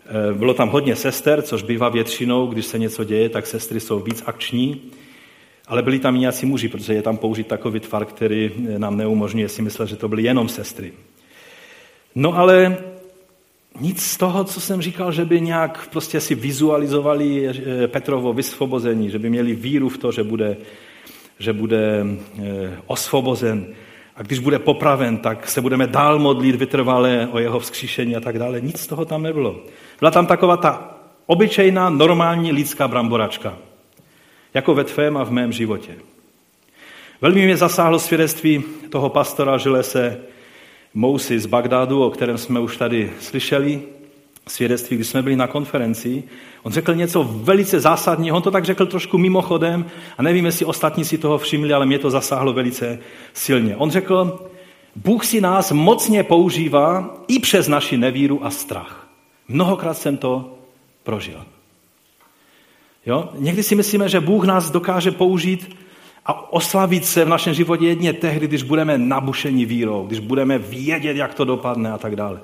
Eh, bylo tam hodně sester, což bývá většinou, když se něco děje, tak sestry jsou víc akční, ale byli tam i nějací muži, protože je tam použít takový tvar, který eh, nám neumožňuje si myslet, že to byly jenom sestry. No ale nic z toho, co jsem říkal, že by nějak prostě si vizualizovali eh, Petrovo vysvobození, že by měli víru v to, že bude, že bude osvobozen, a když bude popraven, tak se budeme dál modlit vytrvalé o jeho vzkříšení a tak dále. Nic z toho tam nebylo. Byla tam taková ta obyčejná, normální lidská bramboračka. Jako ve tvém a v mém životě. Velmi mě zasáhlo svědectví toho pastora Žilese Mousy z Bagdádu, o kterém jsme už tady slyšeli, svědectví, když jsme byli na konferenci. On řekl něco velice zásadního, on to tak řekl trošku mimochodem a nevím, jestli ostatní si toho všimli, ale mě to zasáhlo velice silně. On řekl, Bůh si nás mocně používá i přes naši nevíru a strach. Mnohokrát jsem to prožil. Jo? Někdy si myslíme, že Bůh nás dokáže použít a oslavit se v našem životě jedně tehdy, když budeme nabušeni vírou, když budeme vědět, jak to dopadne a tak dále.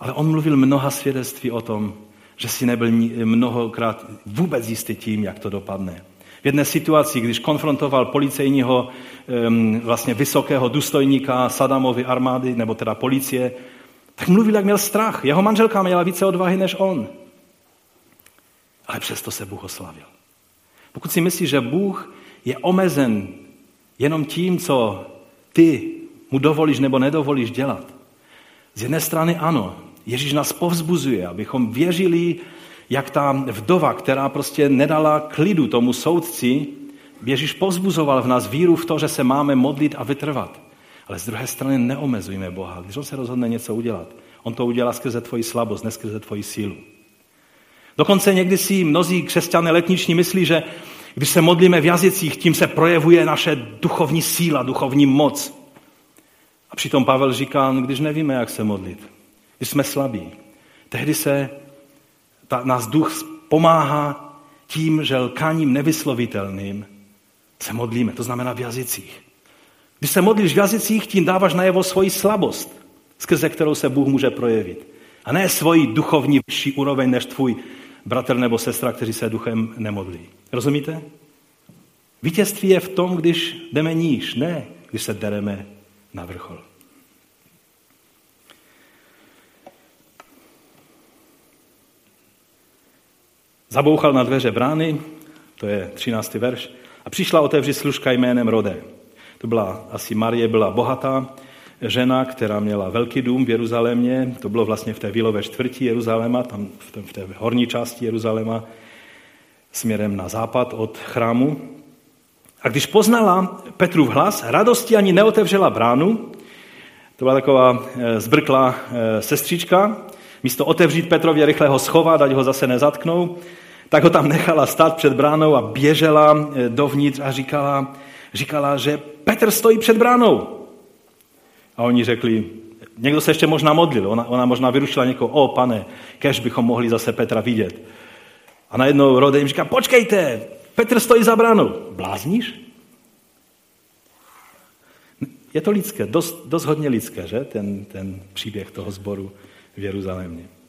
Ale on mluvil mnoha svědectví o tom, že si nebyl mnohokrát vůbec jistý tím, jak to dopadne. V jedné situaci, když konfrontoval policejního vlastně vysokého důstojníka Sadamovy armády, nebo teda policie, tak mluvil, jak měl strach. Jeho manželka měla více odvahy než on. Ale přesto se Bůh oslavil. Pokud si myslíš, že Bůh je omezen jenom tím, co ty mu dovolíš nebo nedovolíš dělat, z jedné strany ano, Ježíš nás povzbuzuje, abychom věřili, jak ta vdova, která prostě nedala klidu tomu soudci, Ježíš povzbuzoval v nás víru v to, že se máme modlit a vytrvat. Ale z druhé strany neomezujme Boha. Když on se rozhodne něco udělat, on to udělá skrze tvoji slabost, ne skrze tvoji sílu. Dokonce někdy si mnozí křesťané letniční myslí, že když se modlíme v jazycích, tím se projevuje naše duchovní síla, duchovní moc. A přitom Pavel říká, když nevíme, jak se modlit, když jsme slabí, tehdy se ta, nás duch pomáhá tím, že lkáním nevyslovitelným se modlíme, to znamená v jazycích. Když se modlíš v jazycích, tím dáváš najevo svoji slabost, skrze kterou se Bůh může projevit. A ne svoji duchovní vyšší úroveň než tvůj bratr nebo sestra, kteří se duchem nemodlí. Rozumíte? Vítězství je v tom, když jdeme níž, ne když se dereme na vrchol. Zabouchal na dveře brány, to je 13. verš, a přišla otevřít služka jménem Rode. To byla asi Marie, byla bohatá žena, která měla velký dům v Jeruzalémě, to bylo vlastně v té vilové čtvrti Jeruzaléma, tam v té, v té horní části Jeruzaléma, směrem na západ od chrámu. A když poznala Petrův hlas, radosti ani neotevřela bránu, to byla taková eh, zbrklá eh, sestřička, místo otevřít Petrově rychle ho schovat, ať ho zase nezatknou, tak ho tam nechala stát před bránou a běžela eh, dovnitř a říkala, říkala, že Petr stojí před bránou. A oni řekli, někdo se ještě možná modlil, ona, ona možná vyrušila někoho, o pane, kež bychom mohli zase Petra vidět. A najednou Rode jim říká, počkejte, Petr stojí za bránou. Blázníš? Je to lidské, dost, dost hodně lidské, že? Ten, ten příběh toho sboru v Jeruzalémě.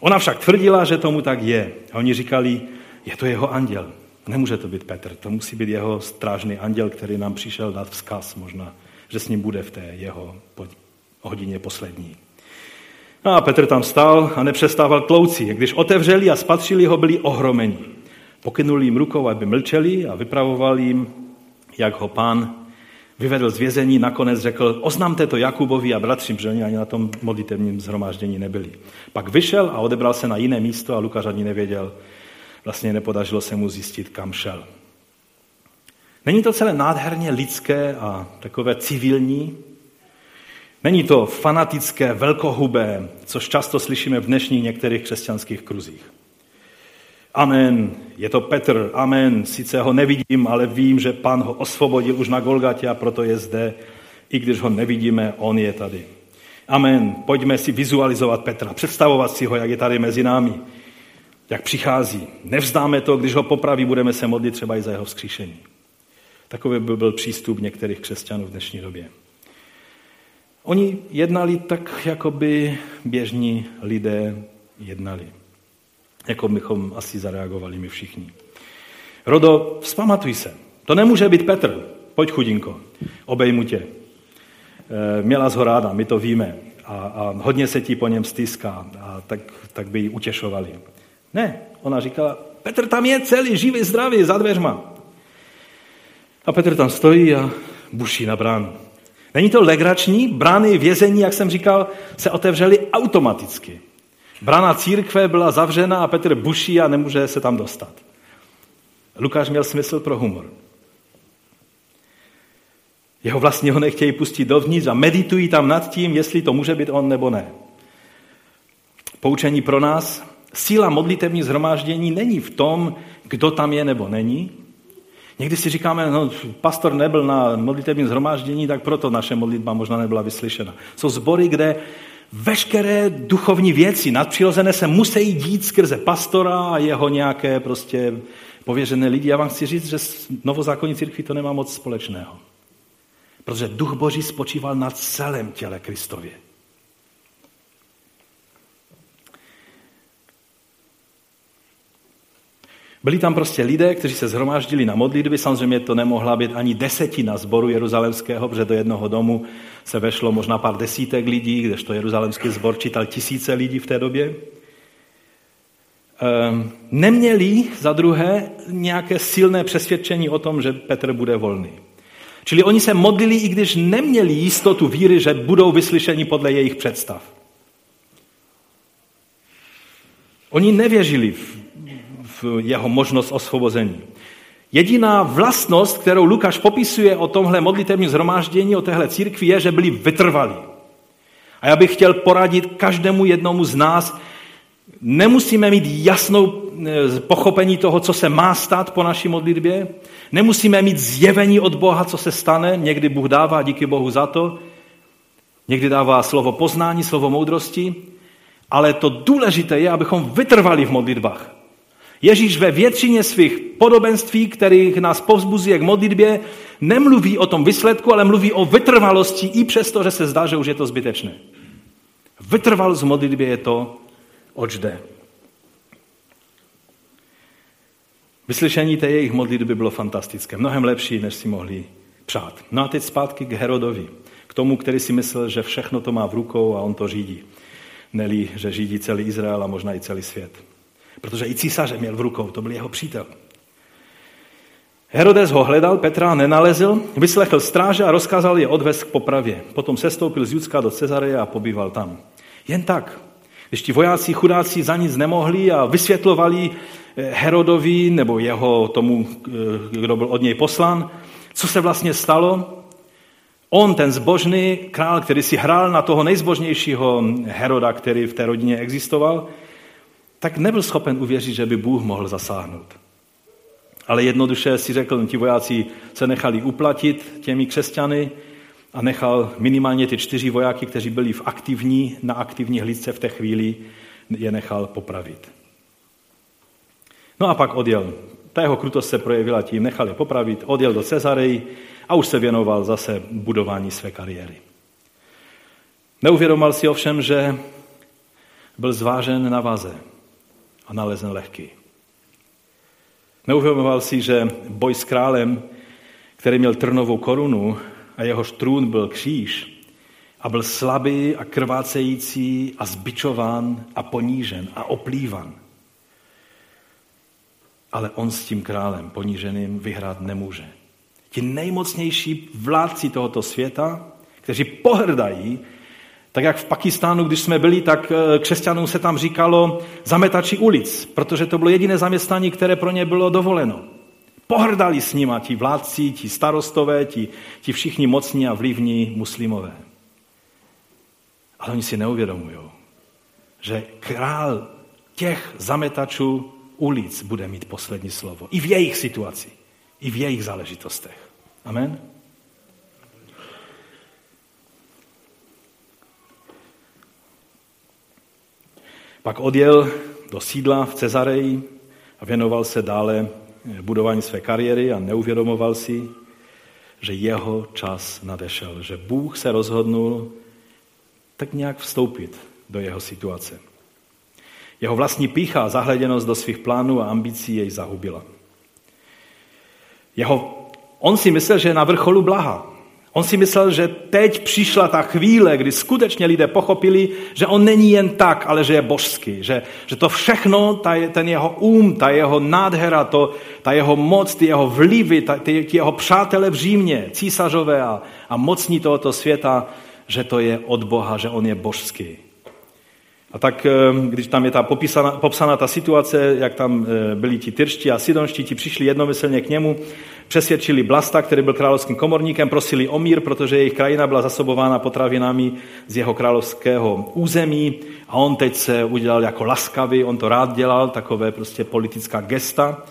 Ona však tvrdila, že tomu tak je. A oni říkali, je to jeho anděl. Nemůže to být Petr, to musí být jeho strážný anděl, který nám přišel dát vzkaz možná, že s ním bude v té jeho hodině poslední. No a Petr tam stál a nepřestával tlouci. Když otevřeli a spatřili ho, byli ohromeni. Pokynuli jim rukou, aby mlčeli a vypravoval jim, jak ho pán vyvedl z vězení, nakonec řekl, oznamte to Jakubovi a bratřím, že oni ani na tom modlitevním zhromáždění nebyli. Pak vyšel a odebral se na jiné místo a Lukáš ani nevěděl, vlastně nepodařilo se mu zjistit, kam šel. Není to celé nádherně lidské a takové civilní? Není to fanatické, velkohubé, což často slyšíme v dnešních některých křesťanských kruzích. Amen, je to Petr, amen, sice ho nevidím, ale vím, že pan ho osvobodil už na Golgatě a proto je zde. I když ho nevidíme, on je tady. Amen, pojďme si vizualizovat Petra, představovat si ho, jak je tady mezi námi, jak přichází. Nevzdáme to, když ho popraví, budeme se modlit třeba i za jeho vzkříšení. Takový by byl přístup některých křesťanů v dnešní době. Oni jednali tak, jako by běžní lidé jednali jako bychom asi zareagovali my všichni. Rodo, vzpamatuj se. To nemůže být Petr. Pojď, chudinko, obejmu tě. E, měla ho ráda, my to víme. A, a hodně se ti po něm stýská, a tak, tak by ji utěšovali. Ne, ona říkala, Petr tam je celý, živý, zdravý, za dveřma. A Petr tam stojí a buší na bránu. Není to legrační? Brány vězení, jak jsem říkal, se otevřely automaticky. Brana církve byla zavřena a Petr buší a nemůže se tam dostat. Lukáš měl smysl pro humor. Jeho vlastně ho nechtějí pustit dovnitř a meditují tam nad tím, jestli to může být on nebo ne. Poučení pro nás. Síla modlitevní zhromáždění není v tom, kdo tam je nebo není. Někdy si říkáme, no, pastor nebyl na modlitevním zhromáždění, tak proto naše modlitba možná nebyla vyslyšena. Jsou sbory, kde veškeré duchovní věci nadpřirozené se musí dít skrze pastora a jeho nějaké prostě pověřené lidi. Já vám chci říct, že s novozákonní církví to nemá moc společného. Protože duch Boží spočíval na celém těle Kristově. Byli tam prostě lidé, kteří se zhromáždili na modlitby. Samozřejmě to nemohla být ani desetina zboru jeruzalemského, protože do jednoho domu se vešlo možná pár desítek lidí, kdežto jeruzalemský zbor čítal tisíce lidí v té době. Ehm, neměli za druhé nějaké silné přesvědčení o tom, že Petr bude volný. Čili oni se modlili, i když neměli jistotu víry, že budou vyslyšeni podle jejich představ. Oni nevěřili jeho možnost osvobození. Jediná vlastnost, kterou Lukáš popisuje o tomhle modlitevním zhromáždění, o téhle církvi, je, že byli vytrvalí. A já bych chtěl poradit každému jednomu z nás, nemusíme mít jasnou eh, pochopení toho, co se má stát po naší modlitbě, nemusíme mít zjevení od Boha, co se stane, někdy Bůh dává, díky Bohu za to, někdy dává slovo poznání, slovo moudrosti, ale to důležité je, abychom vytrvali v modlitbách. Ježíš ve většině svých podobenství, kterých nás povzbuzuje k modlitbě, nemluví o tom výsledku, ale mluví o vytrvalosti i přesto, že se zdá, že už je to zbytečné. Vytrvalost v modlitbě je to, oč jde. Vyslyšení té jejich modlitby bylo fantastické, mnohem lepší, než si mohli přát. No a teď zpátky k Herodovi, k tomu, který si myslel, že všechno to má v rukou a on to řídí. Neli, že řídí celý Izrael a možná i celý svět. Protože i císaře měl v rukou, to byl jeho přítel. Herodes ho hledal, Petra nenalezl, vyslechl stráže a rozkázal je odvést k popravě. Potom sestoupil z Judska do Cezareje a pobýval tam. Jen tak. Když ti vojáci chudáci za nic nemohli a vysvětlovali eh, Herodovi nebo jeho tomu, eh, kdo byl od něj poslán, co se vlastně stalo, on, ten zbožný král, který si hrál na toho nejzbožnějšího Heroda, který v té rodině existoval, tak nebyl schopen uvěřit, že by Bůh mohl zasáhnout. Ale jednoduše si řekl, ti vojáci se nechali uplatit těmi křesťany a nechal minimálně ty čtyři vojáky, kteří byli v aktivní, na aktivní hlídce v té chvíli, je nechal popravit. No a pak odjel. Ta jeho krutost se projevila tím, nechal je popravit, odjel do Cezarej a už se věnoval zase budování své kariéry. Neuvědomoval si ovšem, že byl zvážen na vaze a nalezen lehký. Neuvědomoval si, že boj s králem, který měl trnovou korunu a jeho trůn byl kříž, a byl slabý a krvácející a zbičován a ponížen a oplývan. Ale on s tím králem poníženým vyhrát nemůže. Ti nejmocnější vládci tohoto světa, kteří pohrdají tak jak v Pakistánu, když jsme byli, tak eh, křesťanům se tam říkalo zametači ulic, protože to bylo jediné zaměstnání, které pro ně bylo dovoleno. Pohrdali s nima ti vládci, ti starostové, ti, ti všichni mocní a vlivní muslimové. Ale oni si neuvědomují, že král těch zametačů ulic bude mít poslední slovo. I v jejich situaci, i v jejich záležitostech. Amen? Pak odjel do sídla v Cezareji a věnoval se dále budování své kariéry a neuvědomoval si, že jeho čas nadešel, že Bůh se rozhodnul tak nějak vstoupit do jeho situace. Jeho vlastní pícha a zahleděnost do svých plánů a ambicí jej zahubila. Jeho, on si myslel, že je na vrcholu blaha. On si myslel, že teď přišla ta chvíle, kdy skutečně lidé pochopili, že on není jen tak, ale že je božský. Že, že to všechno, ta, ten jeho um, ta jeho nádhera, to, ta jeho moc, ty jeho vlivy, ta, ty, ty jeho přátelé v Římě, císařové a, a mocní tohoto světa, že to je od Boha, že on je božský. A tak, eh, když tam je ta popísaná, popsaná ta situace, jak tam eh, byli ti tyrští a sidonští, ti přišli jednomyslně k němu, přesvědčili Blasta, který byl královským komorníkem, prosili o mír, protože jejich krajina byla zasobována potravinami z jeho královského území a on teď se udělal jako laskavý, on to rád dělal, takové prostě politická gesta.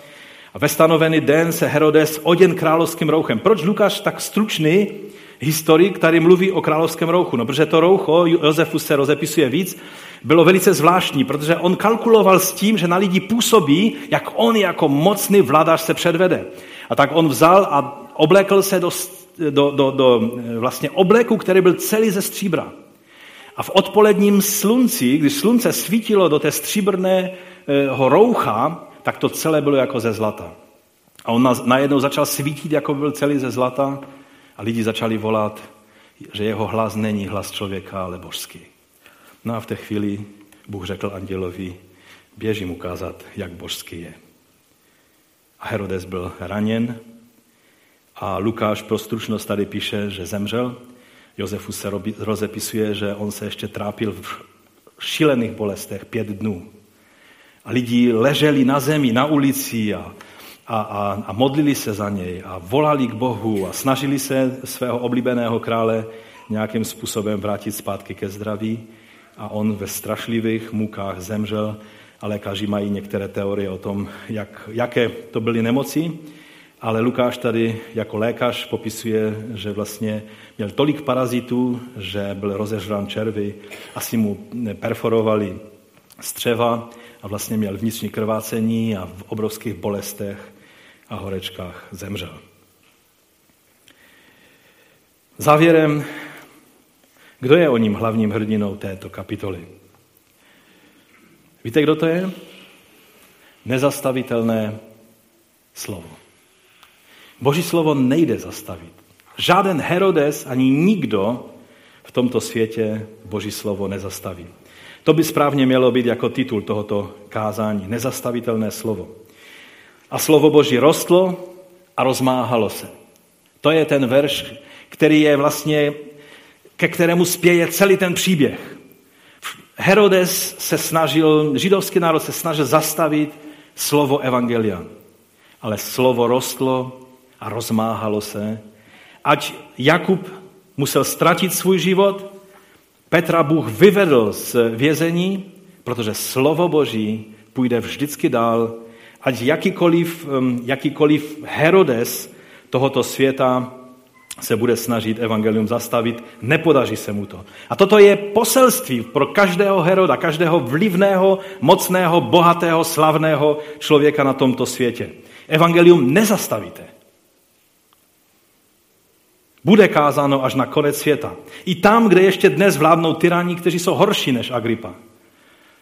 A ve stanovený den se Herodes oděn královským rouchem. Proč Lukáš tak stručný historik, který mluví o královském rouchu? No, protože to roucho, Josefu se rozepisuje víc, bylo velice zvláštní, protože on kalkuloval s tím, že na lidi působí, jak on jako mocný vladař se předvede. A tak on vzal a oblékl se do, do, do, do vlastně obléku, který byl celý ze stříbra. A v odpoledním slunci, když slunce svítilo do té stříbrného roucha, tak to celé bylo jako ze zlata. A on najednou začal svítit, jako byl celý ze zlata a lidi začali volat, že jeho hlas není hlas člověka, ale božský. No a v té chvíli Bůh řekl andělovi, běž jim ukázat, jak božský je. A Herodes byl raněn a Lukáš pro stručnost tady píše, že zemřel. Josefu se rozepisuje, že on se ještě trápil v šílených bolestech pět dnů. A lidi leželi na zemi, na ulici a, a, a, a modlili se za něj a volali k Bohu a snažili se svého oblíbeného krále nějakým způsobem vrátit zpátky ke zdraví a on ve strašlivých mukách zemřel a lékaři mají některé teorie o tom, jak, jaké to byly nemoci, ale Lukáš tady jako lékař popisuje, že vlastně měl tolik parazitů, že byl rozežrán červy, asi mu perforovali střeva a vlastně měl vnitřní krvácení a v obrovských bolestech a horečkách zemřel. Závěrem, kdo je o ním hlavním hrdinou této kapitoly? Víte, kdo to je? Nezastavitelné slovo. Boží slovo nejde zastavit. Žáden Herodes ani nikdo v tomto světě Boží slovo nezastaví. To by správně mělo být jako titul tohoto kázání. Nezastavitelné slovo. A slovo Boží rostlo a rozmáhalo se. To je ten verš, který je vlastně, ke kterému spěje celý ten příběh. Herodes se snažil, židovský národ se snažil zastavit slovo Evangelia. Ale slovo rostlo a rozmáhalo se. Ať Jakub musel ztratit svůj život, Petra Bůh vyvedl z vězení, protože slovo Boží půjde vždycky dál, ať jakýkoliv, um, jakýkoliv Herodes tohoto světa se bude snažit evangelium zastavit, nepodaří se mu to. A toto je poselství pro každého heroda, každého vlivného, mocného, bohatého, slavného člověka na tomto světě. Evangelium nezastavíte. Bude kázáno až na konec světa. I tam, kde ještě dnes vládnou tyraní, kteří jsou horší než Agripa.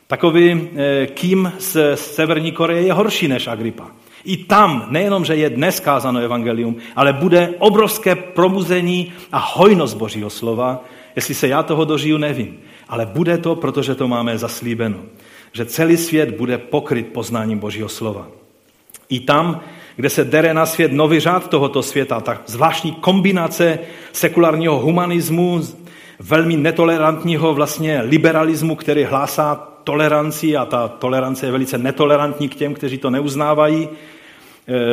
Takový eh, kým z Severní Koreje je horší než Agripa. I tam nejenom, že je dnes kázáno evangelium, ale bude obrovské probuzení a hojnost Božího slova. Jestli se já toho dožiju, nevím. Ale bude to, protože to máme zaslíbeno. Že celý svět bude pokryt poznáním Božího slova. I tam, kde se dere na svět nový řád tohoto světa, tak zvláštní kombinace sekulárního humanismu, velmi netolerantního vlastně liberalismu, který hlásá toleranci a ta tolerance je velice netolerantní k těm, kteří to neuznávají,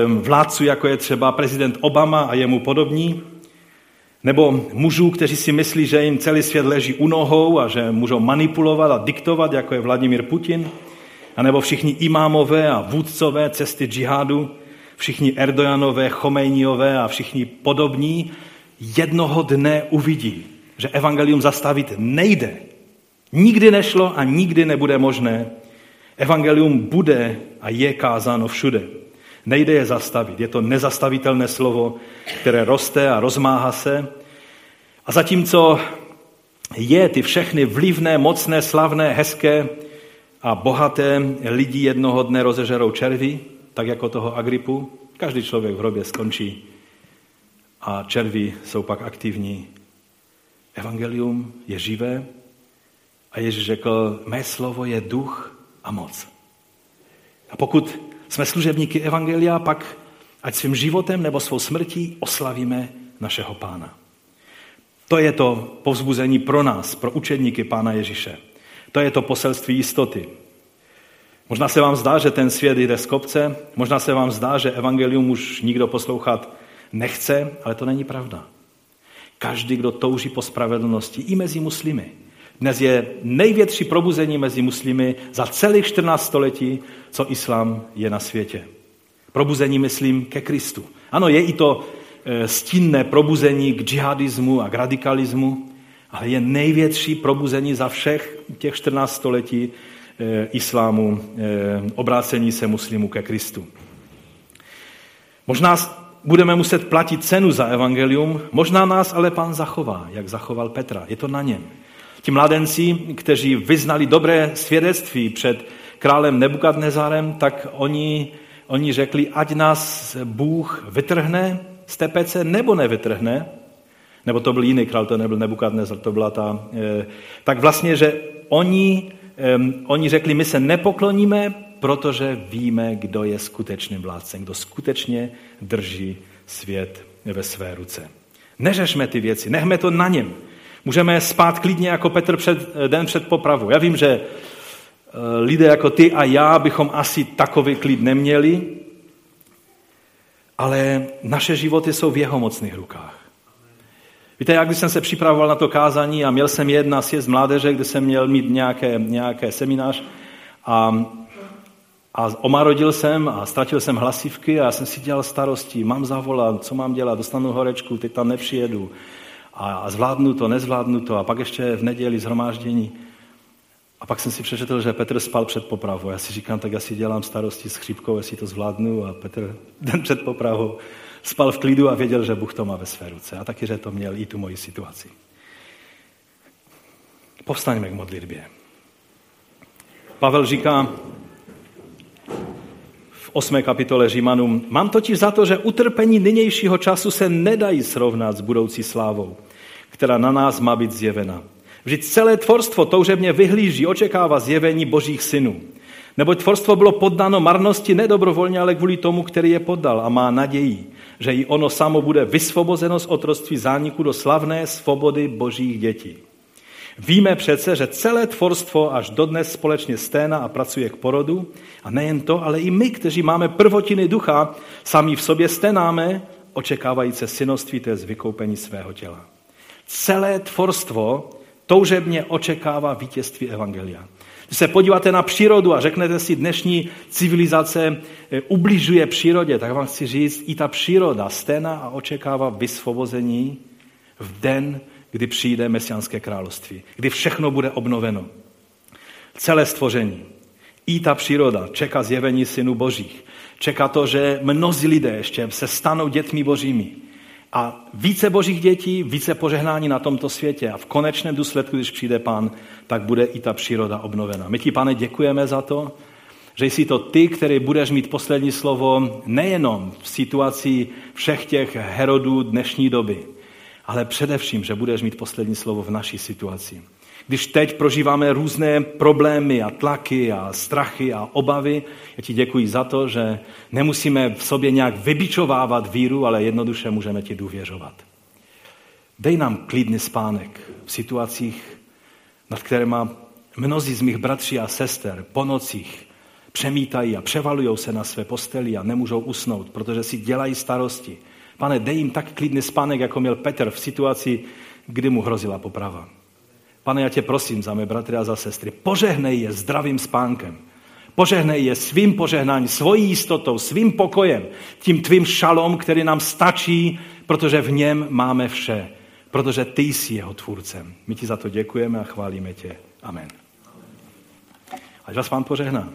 vládců, jako je třeba prezident Obama a jemu podobní, nebo mužů, kteří si myslí, že jim celý svět leží u nohou a že můžou manipulovat a diktovat, jako je Vladimír Putin, a nebo všichni imámové a vůdcové cesty džihádu, všichni Erdojanové, Chomejniové a všichni podobní, jednoho dne uvidí, že evangelium zastavit nejde. Nikdy nešlo a nikdy nebude možné. Evangelium bude a je kázáno všude. Nejde je zastavit. Je to nezastavitelné slovo, které roste a rozmáhá se. A zatímco je ty všechny vlivné, mocné, slavné, hezké a bohaté lidi jednoho dne rozežerou červy, tak jako toho Agripu, každý člověk v hrobě skončí a červy jsou pak aktivní. Evangelium je živé a Ježíš řekl, mé slovo je duch a moc. A pokud jsme služebníky Evangelia, pak ať svým životem nebo svou smrtí oslavíme našeho pána. To je to povzbuzení pro nás, pro učedníky pána Ježíše. To je to poselství jistoty. Možná se vám zdá, že ten svět jde z kopce, možná se vám zdá, že evangelium už nikdo poslouchat nechce, ale to není pravda. Každý, kdo touží po spravedlnosti, i mezi muslimy. Dnes je největší probuzení mezi muslimy za celých 14 století, co islám je na světě. Probuzení, myslím, ke Kristu. Ano, je i to e, stínné probuzení k džihadismu a k radikalismu, ale je největší probuzení za všech těch 14 století e, islámu, e, obrácení se muslimů ke Kristu. Možná budeme muset platit cenu za evangelium, možná nás ale pán zachová, jak zachoval Petra. Je to na něm. Ti mladenci, kteří vyznali dobré svědectví před králem Nebukadnezarem, tak oni, oni řekli, ať nás Bůh vytrhne z té pece nebo nevytrhne, nebo to byl jiný král, to nebyl Nebukadnezar, to byla ta... Eh, tak vlastně, že oni, oni řekli, my se nepokloníme, protože víme, kdo je skutečným vládcem, kdo skutečně drží svět ve své ruce. Neřešme ty věci, nechme to na něm. Můžeme spát klidně jako Petr před, den před popravou. Já vím, že eh, lidé jako ty a já bychom asi takový klid neměli, ale naše životy jsou v jeho mocných rukách. Víte, jak když jsem se připravoval na to kázání a měl jsem jedna sjezd mládeže, kde jsem měl mít nějaké, nějaké seminář a, a omarodil jsem a ztratil jsem hlasivky a já jsem si dělal starosti, mám zavolat, co mám dělat, dostanu horečku, teď tam nepřijedu a zvládnu to, nezvládnu to a pak ještě v neděli zhromáždění. A pak jsem si přečetl, že Petr spal před popravou. Já si říkám, tak já si dělám starosti s chřipkou, jestli to zvládnu. A Petr den před popravou spal v klidu a věděl, že Bůh to má ve své ruce. A taky, že to měl i tu moji situaci. Povstaňme k modlitbě. Pavel říká, 8. kapitole Římanům. Mám totiž za to, že utrpení nynějšího času se nedají srovnat s budoucí slávou, která na nás má být zjevena. Vždyť celé tvorstvo toužebně vyhlíží, očekává zjevení božích synů. Neboť tvorstvo bylo poddáno marnosti nedobrovolně, ale kvůli tomu, který je poddal a má naději, že i ono samo bude vysvobozeno z otroctví zániku do slavné svobody božích dětí. Víme přece, že celé tvorstvo až dodnes společně sténa a pracuje k porodu. A nejen to, ale i my, kteří máme prvotiny ducha, sami v sobě sténáme, očekávající synoství, to je vykoupení svého těla. Celé tvorstvo toužebně očekává vítězství Evangelia. Když se podíváte na přírodu a řeknete si, dnešní civilizace eh, ubližuje přírodě, tak vám chci říct, i ta příroda sténa a očekává vysvobození v den, kdy přijde mesiánské království, kdy všechno bude obnoveno. Celé stvoření, i ta příroda čeká zjevení synů božích. Čeká to, že mnozí lidé ještě se stanou dětmi božími. a více božích dětí, více požehnání na tomto světě. A v konečném důsledku, když přijde pán, tak bude i ta příroda obnovena. My ti, pane, děkujeme za to, že jsi to ty, který budeš mít poslední slovo nejenom v situaci všech těch Herodů dnešní doby, ale především, že budeš mít poslední slovo v naší situaci. Když teď prožíváme různé problémy a tlaky a strachy a obavy, já ti děkuji za to, že nemusíme v sobě nějak vybičovávat víru, ale jednoduše můžeme ti důvěřovat. Dej nám klidný spánek v situacích, nad kterými mnozí z mých bratří a sester po nocích přemítají a převalují se na své posteli a nemůžou usnout, protože si dělají starosti. Pane, dej jim tak klidný spánek, jako měl Petr v situaci, kdy mu hrozila poprava. Pane, já tě prosím za mé bratry a za sestry, požehnej je zdravým spánkem. Požehnej je svým požehnáním, svojí jistotou, svým pokojem, tím tvým šalom, který nám stačí, protože v něm máme vše. Protože ty jsi jeho tvůrcem. My ti za to děkujeme a chválíme tě. Amen. Ať vás pán požehná.